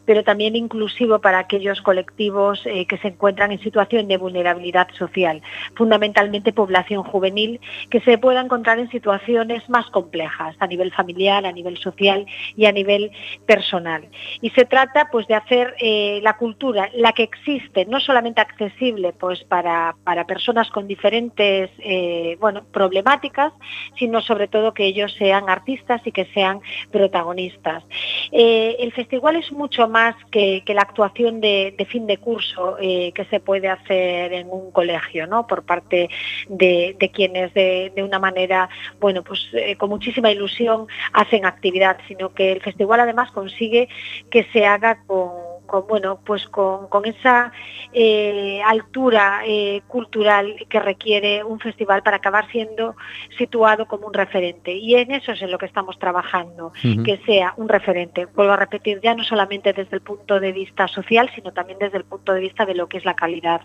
pero también inclusivo para aquellos colectivos eh, que se encuentran en situación de vulnerabilidad social, fundamentalmente población juvenil, que se pueda encontrar en situaciones más complejas a nivel familiar, a nivel social y a nivel personal. Y se trata pues de hacer eh, la cultura, la que existe, no solamente accesible pues para, para personas con diferentes eh, bueno, problemáticas, sino sobre todo que ellos sean artistas y que sean protagonistas. Eh, el festival es mucho más que, que la actuación de, de fin de curso que se puede hacer en un colegio, ¿no? Por parte de, de quienes de, de una manera, bueno, pues con muchísima ilusión hacen actividad, sino que el festival además consigue que se haga con, con, bueno, pues con, con esa eh, altura eh, cultural que requiere un festival para acabar siendo situado como un referente. Y en eso es en lo que estamos trabajando, que sea un referente. Vuelvo a repetir, ya no solamente desde el punto de vista social, sino también desde el punto de vista de lo que es la calidad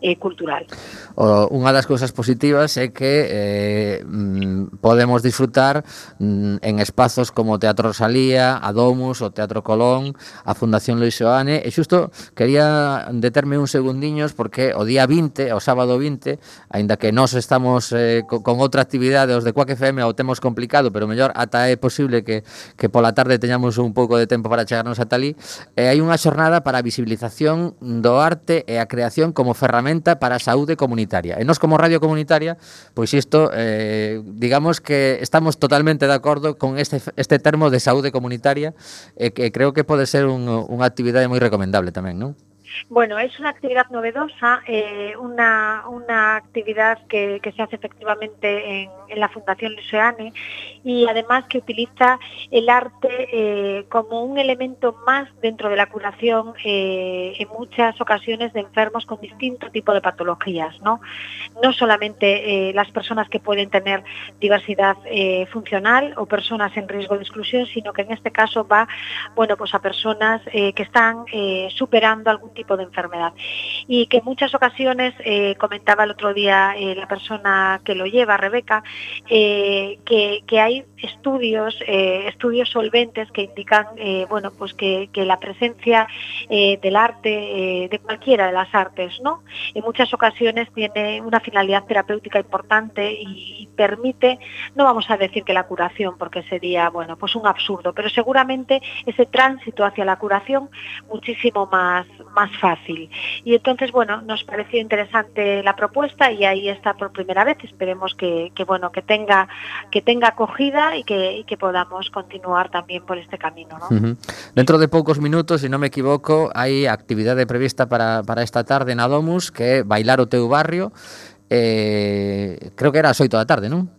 eh, cultural. O, unha das cousas positivas é que eh, mm, podemos disfrutar mm, en espazos como Teatro Rosalía, a Domus, o Teatro Colón, a Fundación Luis Sene, e xusto quería determe un segundiños porque o día 20, o sábado 20, aínda que nós estamos eh, co, con outra actividade, os de Quack FM o temos complicado, pero mellor ata é posible que, que pola tarde teñamos un pouco de tempo para chegarnos a talí, eh, hai unha xornada para a visibilización do arte e a creación como ferramenta para a saúde comunitaria. E nós como radio comunitaria, pois isto, eh, digamos que estamos totalmente de acordo con este, este termo de saúde comunitaria, e eh, que creo que pode ser un, unha actividade moi recomendable también, ¿no? Bueno, es una actividad novedosa, eh, una, una actividad que, que se hace efectivamente en, la Fundación Luceane y además que utiliza el arte eh, como un elemento más dentro de la curación eh, en muchas ocasiones de enfermos con distinto tipo de patologías, ¿no? No solamente las personas que pueden tener diversidad funcional o personas en riesgo de exclusión, sino que en este caso va, bueno, pues a personas que están superando algún tipo de enfermedad y que en muchas ocasiones eh, comentaba el otro día eh, la persona que lo lleva, Rebeca, eh, que, hay estudios, estudios solventes que indican, bueno, pues que, la presencia del arte, de cualquiera de las artes, ¿no? En muchas ocasiones tiene una finalidad terapéutica importante y, permite, no vamos a decir que la curación, porque sería, bueno, pues un absurdo, pero seguramente ese tránsito hacia la curación muchísimo más más fácil. Y entonces, bueno, nos pareció interesante la propuesta y ahí está por primera vez. Esperemos que, que bueno, que tenga, que tenga acogida y que, y que podamos continuar también por este camino. ¿no? Uh -huh. Dentro de pocos minutos, si no me equivoco, hay actividad prevista para, para esta tarde en Adomus, que es Bailar o Teu Barrio. Eh, creo que era as 8 da tarde, non?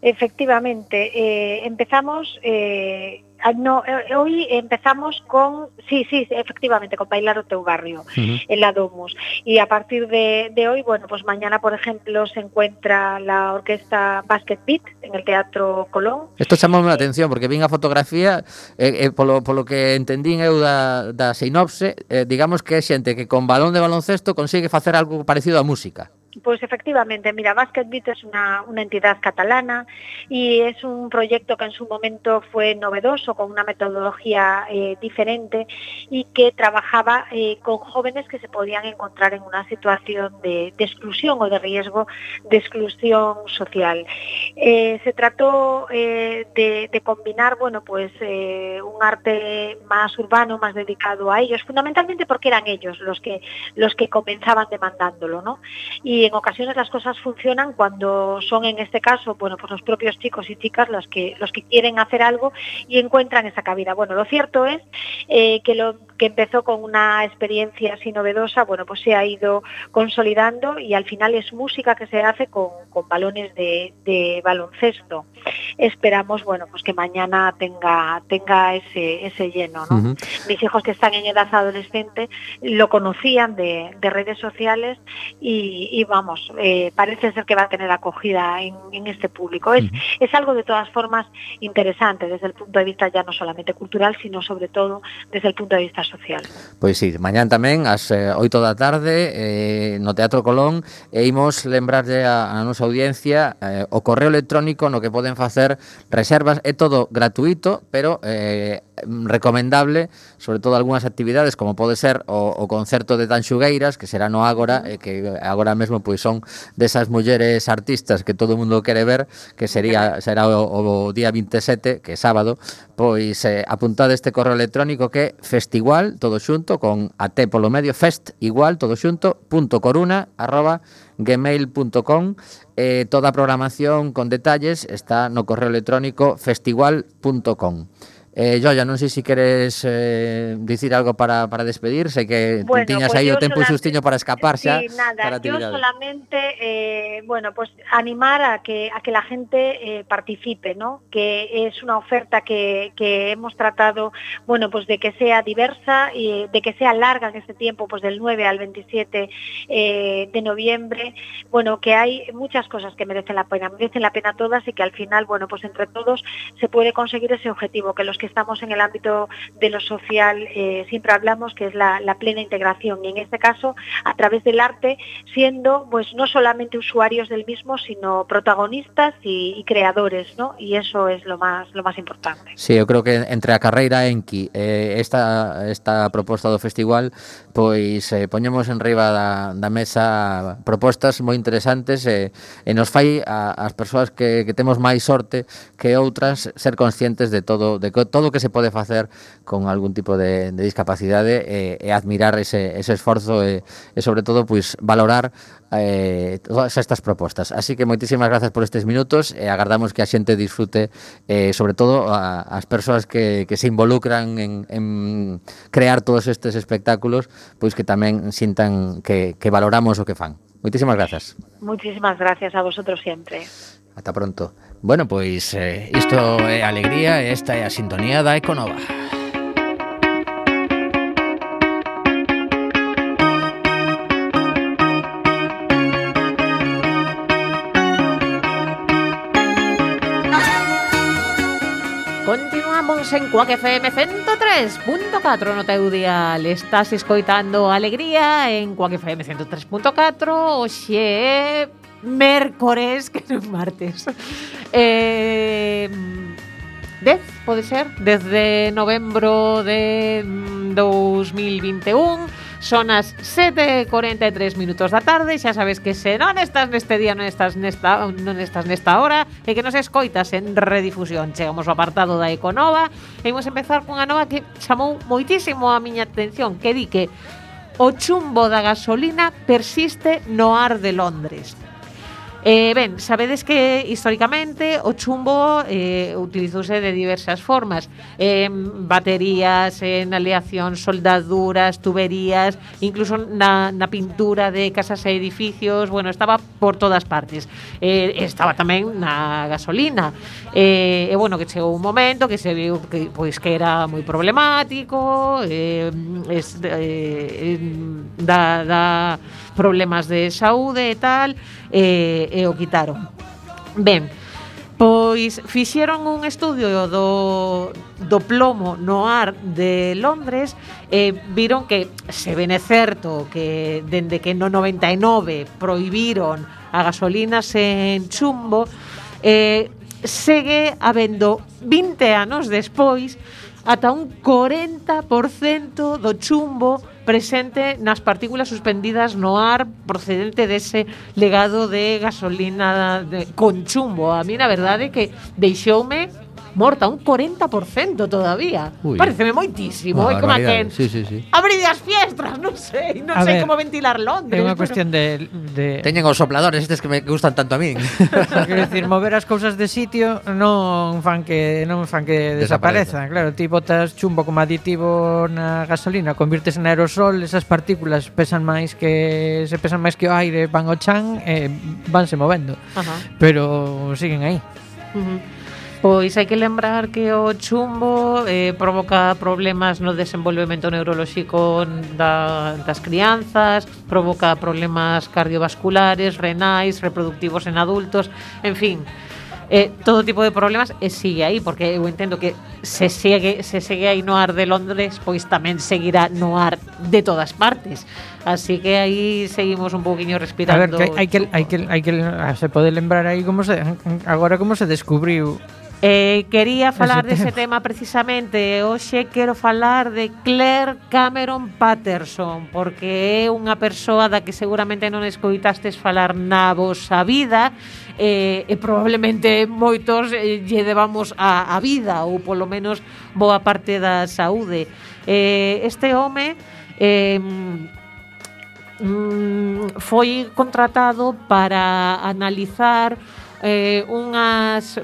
Efectivamente, eh, empezamos eh, Ah, no, eh, eh, hoy empezamos con, sí, sí, efectivamente, con Bailar o Teu Barrio, uh -huh. en la Domus. Y a partir de, de, hoy, bueno, pues mañana, por ejemplo, se encuentra la orquesta Basket Beat en el Teatro Colón. Esto chamou la atención, porque vin a fotografía, eh, eh, por, lo, por lo que entendín eu da, da sinopse, eh, digamos que é xente que con balón de baloncesto consigue facer algo parecido a música. Pues efectivamente, mira, Basket Beat es una, una entidad catalana y es un proyecto que en su momento fue novedoso, con una metodología eh, diferente y que trabajaba eh, con jóvenes que se podían encontrar en una situación de, exclusión o de riesgo de exclusión social. Eh, se trató de, de combinar, bueno, pues un arte más urbano, más dedicado a ellos, fundamentalmente porque eran ellos los que los que comenzaban demandándolo, ¿no? Y en ocasiones las cosas funcionan cuando son en este caso, bueno, pues los propios chicos y chicas los que los que quieren hacer algo y encuentran esa cabida. Bueno, lo cierto es eh, que lo que empezó con una experiencia así novedosa, bueno, pues se ha ido consolidando y al final es música que se hace con, con balones de, de baloncesto. Esperamos, bueno, pues que mañana tenga tenga ese ese lleno. Mis hijos que están en edad adolescente lo conocían de, de redes sociales y, y vamos, eh, parece ser que va a tener acogida en, en este público. Es, es algo de todas formas interesante desde el punto de vista ya no solamente cultural, sino sobre todo desde el punto de vista social. Pois sí, mañán tamén ás eh, 8 da tarde eh, no Teatro Colón e imos lembrarlle a, a nosa audiencia eh, o correo electrónico no que poden facer reservas, é todo gratuito, pero eh, Mm, recomendable, sobre todo algunhas actividades como pode ser o, o concerto de Tanxugueiras, que será no Ágora, e que agora mesmo pois son desas mulleres artistas que todo o mundo quere ver, que sería será o, o día 27, que é sábado, pois eh, apuntade este correo electrónico que é festigual, todo xunto, con at polo medio, fest igual, todo xunto, punto coruna, arroba, gmail.com eh, Toda a programación con detalles está no correo electrónico festigual.com Eh, Joya, non sei se queres eh, dicir algo para, para despedir, sei que Bueno, tiñas pues aí o tempo solamente- xustiño para escapar xa Sí, nada, para yo solamente, eh, bueno, pues animar a que, a que la gente eh, participe, ¿no? Que es una oferta que, que hemos tratado, bueno, pues de que sea diversa y de que sea larga en este tiempo, pues del 9 al 27 eh, de noviembre. Bueno, que hay muchas cosas que merecen la pena, merecen la pena todas y que al final, bueno, pues entre todos se puede conseguir ese objetivo, que los que estamos en el ámbito de lo social eh, siempre hablamos, que es la, la, plena integración, y en este caso a través del arte, siendo pues no solamente usuarios del mismo, sino protagonistas y, y creadores, ¿no? Y eso es lo más, lo más importante. Sí, eu creo que entre a carreira Enki eh, esta, esta proposta do festival, pois eh, poñemos en riba da, da mesa propostas moi interesantes e, eh, e nos fai a, as persoas que, que temos máis sorte que outras ser conscientes de todo de, co, todo o que se pode facer con algún tipo de, de discapacidade e, e admirar ese, ese esforzo e, e sobre todo pois valorar eh, todas estas propostas. Así que moitísimas grazas por estes minutos e agardamos que a xente disfrute eh, sobre todo a, as persoas que, que se involucran en, en crear todos estes espectáculos pois que tamén sintan que, que valoramos o que fan. Moitísimas grazas. Muchísimas gracias a vosotros siempre. Ata pronto. Bueno, pois eh, isto é alegría esta é a sintonía da Econova. Continuamos en Cuac FM 103.4 no teu dial. Estás escoitando Alegría en Cuac FM 103.4 Oxe mércores, que non martes. Eh, 10, pode ser, desde novembro de mm, 2021 Son as 7.43 minutos da tarde Xa sabes que se non estás neste día Non estás nesta, non estás nesta hora E que nos escoitas en redifusión. Chegamos ao apartado da Econova E imos empezar cunha nova que chamou moitísimo a miña atención Que di que o chumbo da gasolina persiste no ar de Londres. Eh, ben, sabedes que históricamente o chumbo eh, utilizouse de diversas formas. En baterías, en aleación, soldaduras, tuberías incluso na, na pintura de casas e edificios. Bueno, estaba por todas partes. Eh, estaba tamén na gasolina. Eh, e bueno, que chegou un momento que se viu que, pois, que era moi problemático eh, es, eh, da, da problemas de saúde e tal, e, e o quitaron. Ben, Pois fixeron un estudio do, do plomo no ar de Londres e viron que se ben é certo que dende que no 99 proibiron a gasolina sen chumbo eh, segue habendo 20 anos despois ata un 40% do chumbo presente nas partículas suspendidas no ar procedente dese legado de gasolina de, con chumbo. A mí, na verdade, que deixoume morta un 40% todavía. Ui. Pareceme moitísimo, é como aquel. Sí, sí, sí. Abrir as fiestras, non sei, non a sei ver, como ventilar Londres. É unha cuestión de, de Teñen os sopladores estes que me gustan tanto a min. Quero dicir, mover as cousas de sitio non fan que non fan que desaparezan, Desapareza. claro, ti botas chumbo como aditivo na gasolina, convirtes en aerosol, esas partículas pesan máis que se pesan máis que o aire, van ao chan e eh, vanse movendo. Ajá. Pero siguen aí. Uh -huh. Pois hai que lembrar que o chumbo eh, provoca problemas no desenvolvemento neurolóxico da, das crianzas, provoca problemas cardiovasculares, renais, reproductivos en adultos, en fin, eh, todo tipo de problemas e sigue aí, porque eu entendo que se segue, se segue aí no ar de Londres, pois tamén seguirá no ar de todas partes. Así que aí seguimos un poquinho respirando. A ver, que hai, hai que, hai que, hai que, hai que se pode lembrar aí como se agora como se descubriu Eh, quería falar ese dese tema. tema precisamente Hoxe quero falar de Claire Cameron Patterson Porque é unha persoa da que seguramente non escoitastes falar na vosa vida eh, E probablemente moitos eh, lle debamos a, a vida Ou polo menos boa parte da saúde eh, Este home eh, mm, foi contratado para analizar eh, unhas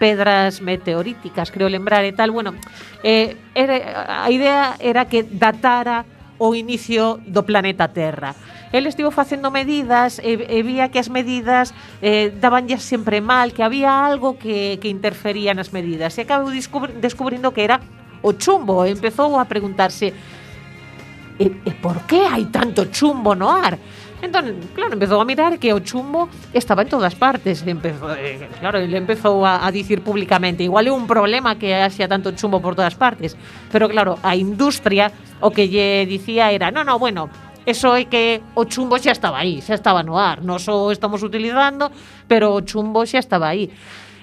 pedras meteoríticas, creo lembrar e tal. Bueno, eh, era, a idea era que datara o inicio do planeta Terra. El estivo facendo medidas e, e vía que as medidas eh, dabanlle sempre mal, que había algo que, que interfería nas medidas. E acabou descubri, descubrindo que era o chumbo. E empezou a preguntarse e, e por que hai tanto chumbo no ar? Entón, claro, empezou a mirar que o chumbo estaba en todas partes. Empezou, eh, claro, ele empezou a, a dicir públicamente, igual é un problema que haxa tanto chumbo por todas partes. Pero claro, a industria o que lle dicía era, no, no, bueno, Eso é que o chumbo xa estaba aí, xa estaba no ar. Nos o estamos utilizando, pero o chumbo xa estaba aí.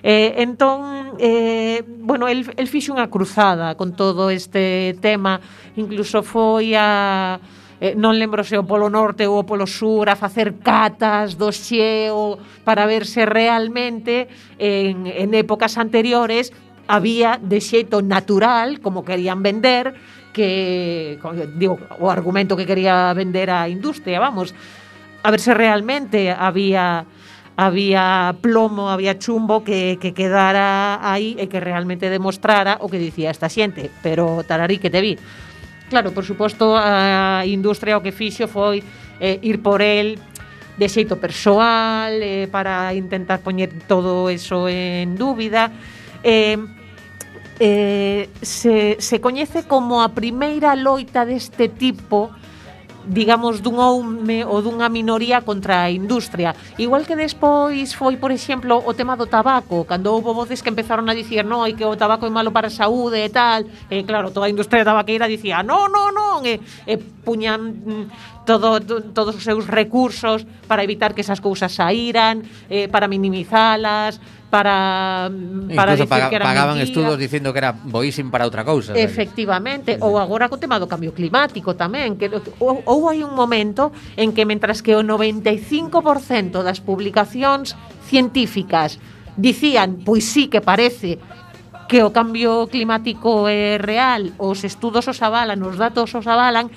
Eh, entón, eh, bueno, el, el fixe unha cruzada con todo este tema, incluso foi a eh, non lembro se o Polo Norte ou o Polo Sur a facer catas do xeo para ver se realmente en, en épocas anteriores había de xeito natural, como querían vender, que digo, o argumento que quería vender a industria, vamos, a ver se realmente había había plomo, había chumbo que, que quedara aí e que realmente demostrara o que dicía esta xente, pero tararí que te vi. Claro, por suposto, a industria o que fixo foi eh, ir por el de xeito persoal eh, para intentar poñer todo eso en dúbida. Eh, eh, se, se coñece como a primeira loita deste tipo digamos, dun home ou dunha minoría contra a industria. Igual que despois foi, por exemplo, o tema do tabaco, cando houve voces que empezaron a dicir non, que o tabaco é malo para a saúde e tal, e claro, toda a industria tabaqueira dicía non, non, non, e, e puñan todo, todos os seus recursos para evitar que esas cousas saíran, eh, para minimizalas, para, para Incluso paga, que era pagaban mentira. estudos dicindo que era boísimo para outra cousa. Efectivamente, ou agora co tema do cambio climático tamén, que ou, ou hai un momento en que mentras que o 95% das publicacións científicas dicían, pois sí que parece que o cambio climático é real, os estudos os avalan, os datos os avalan,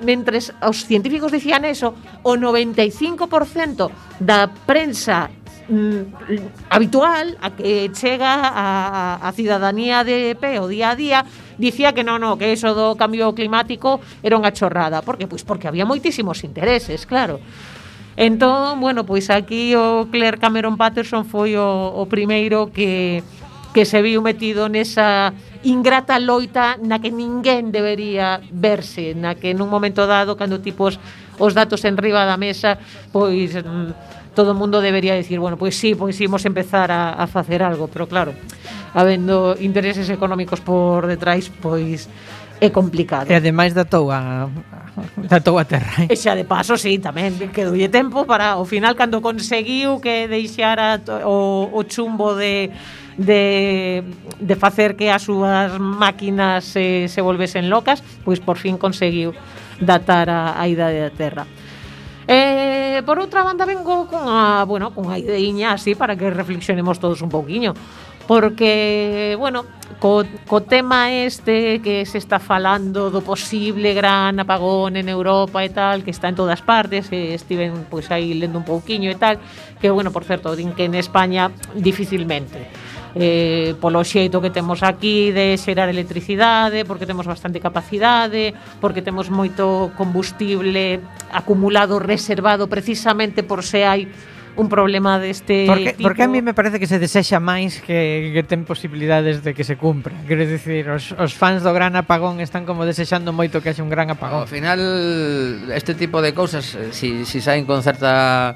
mentres os científicos dicían eso, o 95% da prensa mm, habitual a que chega a, a, a cidadanía de pé o día a día dicía que non, non, que iso do cambio climático era unha chorrada, porque pois porque había moitísimos intereses, claro. Entón, bueno, pois aquí o Claire Cameron Patterson foi o, o primeiro que que se viu metido nesa ingrata loita na que ninguén debería verse, na que nun momento dado, cando tipos os datos en riba da mesa, pois mm, todo o mundo debería decir, bueno, pois sí, pois sí, imos empezar a, a facer algo, pero claro, habendo intereses económicos por detrás, pois é complicado. E ademais datou a datou a terra. Eh. E xa de paso, sí, tamén que dulle tempo para ao final cando conseguiu que deixara o, o chumbo de de, de facer que as súas máquinas se, se volvesen locas, pois por fin conseguiu datar a, a idade da terra. Eh, por outra banda vengo cunha, bueno, cunha ideiña así para que reflexionemos todos un pouquiño. Porque, bueno, co, co tema este que se está falando do posible gran apagón en Europa e tal, que está en todas partes, e estiven pois aí lendo un pouquiño e tal, que, bueno, por certo, din que en España dificilmente eh, polo xeito que temos aquí de xerar electricidade, porque temos bastante capacidade, porque temos moito combustible acumulado, reservado, precisamente por se hai un problema deste porque, tipo. Porque a mí me parece que se desexa máis que, que ten posibilidades de que se cumpra. Quero dicir, os, os fans do gran apagón están como desexando moito que haxe un gran apagón. Ao final, este tipo de cousas, eh, si, si saen con certa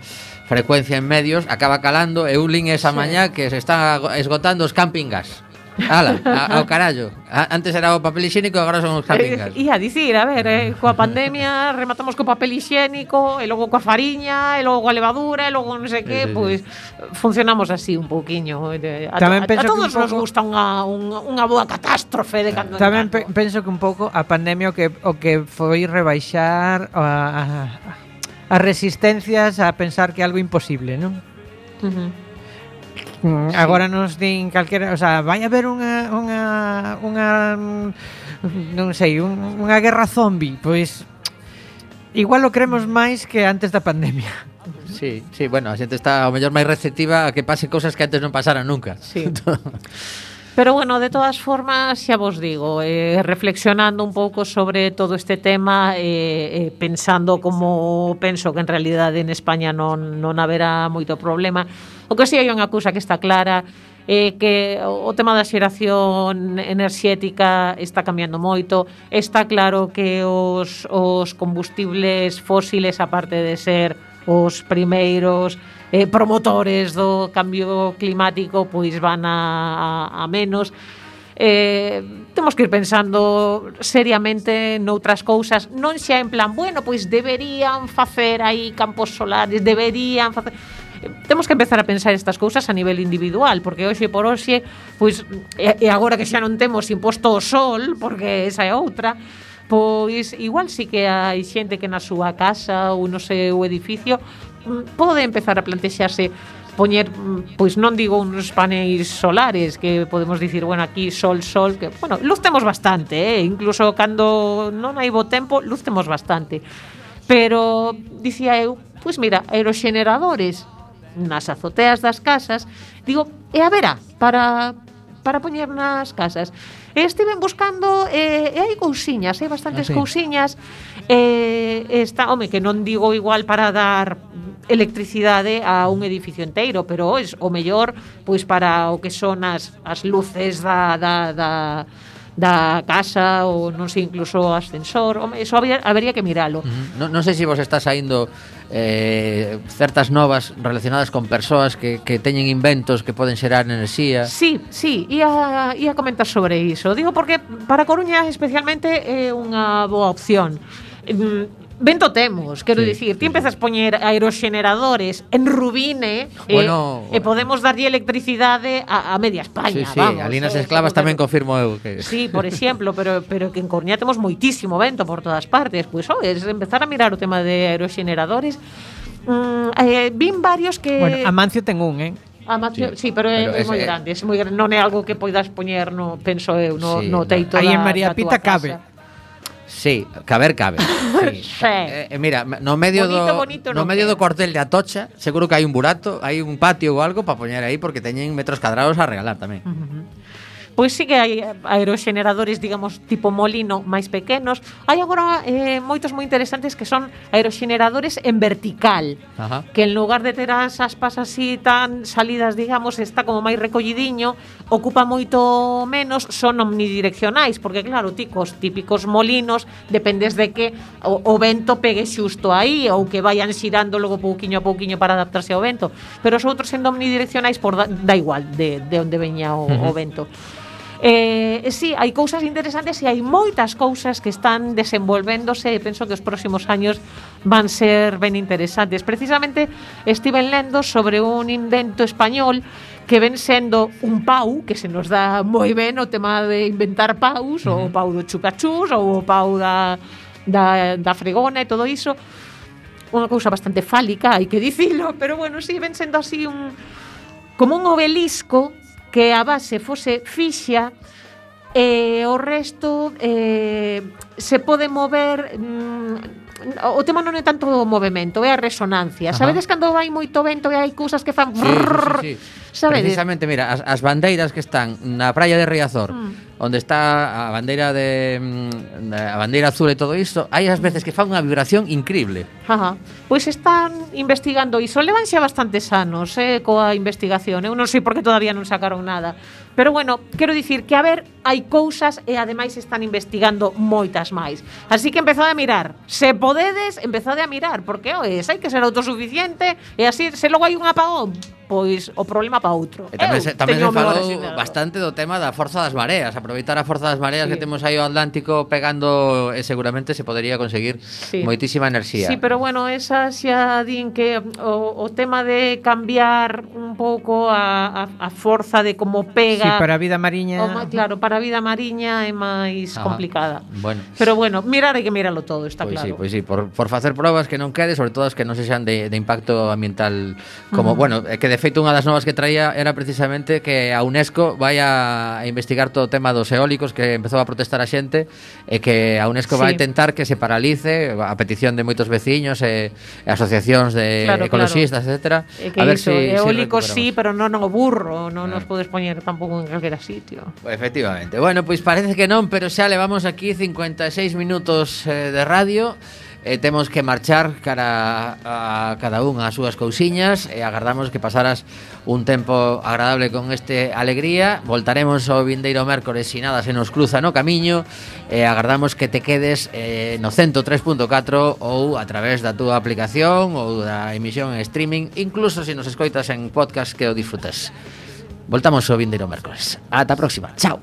frecuencia en medios, acaba calando, e un lin esa sí. mañá que se están esgotando os camping gas. Ala, ao carallo. Antes era o papel higiénico, agora son os camping eh, gas. Ia dicir, a ver, eh, coa pandemia rematamos co papel higiénico, e logo coa fariña, e logo coa levadura, e logo non sei que, sí, sí, pois pues, funcionamos así un pouquiño. A, Tamén a, a, a todos nos poco... gusta unha, unha, unha boa catástrofe de cando Tamén pe penso que un pouco a pandemia o que, o que foi rebaixar a, a, a as resistencias a pensar que é algo imposible, non? Uh -huh mm, agora nos din calquera, o sea, vai haber unha unha unha non sei, un, unha guerra zombi, pois igual lo cremos máis que antes da pandemia. Sí, sí, bueno, a xente está ao mellor máis receptiva a que pase cousas que antes non pasaran nunca. Sí. Pero bueno, de todas formas, xa vos digo, eh, reflexionando un pouco sobre todo este tema, eh, eh, pensando como penso que en realidade en España non, non haberá moito problema, o que si hai unha cousa que está clara, eh, que o tema da xeración enerxética está cambiando moito. Está claro que os, os combustibles fósiles, aparte de ser os primeiros eh, promotores do cambio climático pois van a, a, a menos. Eh, temos que ir pensando seriamente noutras cousas, non xa en plan, bueno, pois deberían facer aí campos solares, deberían facer temos que empezar a pensar estas cousas a nivel individual, porque hoxe por hoxe, pois e agora que xa non temos imposto o sol, porque esa é outra, pois igual sí que hai xente que na súa casa ou no seu edificio pode empezar a plantexarse poñer, pois non digo uns paneis solares que podemos dicir, bueno, aquí sol, sol, que, bueno, luz temos bastante, eh? incluso cando non hai bo tempo, luz temos bastante. Pero, dicía eu, pois mira, aeroxeneradores nas azoteas das casas, digo, e a vera, para, para poñer nas casas. E estiven buscando, eh, e hai cousiñas, hai eh, bastantes ah, sí. cousiñas, Eh, está, home, que non digo igual para dar electricidade a un edificio inteiro, pero oh, es o mellor pois para o que son as, as luces da, da, da, da casa ou non sei incluso o ascensor, home, eso habría, habría que miralo. Uh. Non no sei se vos está saindo eh, certas novas relacionadas con persoas que, que teñen inventos que poden xerar enerxía. Sí, sí, ia, ia comentar sobre iso. Digo porque para Coruña especialmente é unha boa opción. Mm, vento temos, quero sí, dicir, ti empezas poñer aeroxeneradores en Rubine eh, bueno, e, e podemos darlle electricidade a, a media España, sí, sí, vamos. Ali nas eh, esclavas tamén que... confirmo eu que Sí, por exemplo, pero pero que en Coruña temos moitísimo vento por todas partes, pois pues, oh, es empezar a mirar o tema de aeroxeneradores. Mm, eh, vin varios que Bueno, Amancio ten un, eh. Amancio, sí, sí pero, pero é, é moi grande, é moi grande, non é algo que poidas poñer no, penso eu, no, sí, no teito Aí en María da Pita casa. cabe. Sí, caber cabe. Sí. sí. Eh, eh, mira, no medio bonito, do bonito no, no medio do cortel de Atocha, seguro que hai un burato, hai un patio ou algo para poñer aí porque teñen metros cadrados a regalar tamén. Uh -huh. Pois sí que hai aeroxeneradores, digamos, tipo molino máis pequenos. Hai agora eh, moitos moi interesantes que son aeroxeneradores en vertical, Ajá. que en lugar de ter as aspas así tan salidas, digamos, está como máis recollidiño, ocupa moito menos, son omnidireccionais, porque claro, ticos típicos molinos, dependes de que o, o vento pegue xusto aí ou que vayan xirando logo pouquiño a pouquiño para adaptarse ao vento, pero os outros sendo omnidireccionais por da, da igual de, de onde veña o, uh -huh. o vento. Eh, eh, sí, hai cousas interesantes e hai moitas cousas que están desenvolvéndose e penso que os próximos años van ser ben interesantes. Precisamente estiven lendo sobre un invento español que ven sendo un pau, que se nos dá moi ben o tema de inventar paus, uh -huh. ou o pau do chupachús, ou o pau da, da, da fregona e todo iso, unha cousa bastante fálica, hai que dicilo, pero bueno, si sí, ven sendo así un como un obelisco que a base fose fixa e o resto eh, se pode mover mm, o tema non é tanto o movimento, é a resonancia. Ajá. Sabedes cando vai moito vento e hai cousas que fan sí, brrr, sí, sí. Sabedes? Precisamente, mira, as, as bandeiras que están na praia de Riazor mm onde está a bandeira mm, de a bandeira azul e todo isto, hai as veces que fan unha vibración increíble. Ajá. Pois están investigando iso, levan xa bastantes anos eh, coa investigación. Eu non sei por que todavía non sacaron nada. Pero bueno, quero dicir que a ver, hai cousas e ademais están investigando moitas máis. Así que empezade a mirar. Se podedes, empezade a mirar, porque oes, hai que ser autosuficiente e así se logo hai un apagón, pois o problema para outro. E tamén, se, tamén se falou bastante do tema da forza das mareas, aproveitar a forza das mareas sí. que temos aí o Atlántico pegando e seguramente se podería conseguir sí. moitísima enerxía. Sí, pero bueno, esa xa din que o, o tema de cambiar un pouco a, a, a forza de como pega... Sí, para a vida mariña... O, claro, para a vida mariña é máis Ajá. complicada. Bueno. Pero bueno, mirar hai que miralo todo, está pois claro. Pois sí, pois sí, por, por facer probas que non quede, sobre todo as que non se xan de, de impacto ambiental como, bueno, é bueno, que de de feito, unha das novas que traía era precisamente que a UNESCO vai a investigar todo o tema dos eólicos que empezou a protestar a xente e que a UNESCO sí. vai tentar que se paralice a petición de moitos veciños e asociacións de claro, ecologistas, claro. etcétera. E que a ver iso, si, eólicos si sí, pero non o burro, non ah. nos podes poñer tampouco en calquera sitio. Efectivamente. Bueno, pois pues parece que non, pero xa levamos aquí 56 minutos eh, de radio eh, temos que marchar cara a cada un as súas cousiñas e agardamos que pasaras un tempo agradable con este alegría. Voltaremos ao vindeiro mércores se nada se nos cruza no camiño e agardamos que te quedes eh, no 103.4 ou a través da túa aplicación ou da emisión en streaming, incluso se nos escoitas en podcast que o disfrutes. Voltamos ao vindeiro mércores. Ata a próxima. Chao.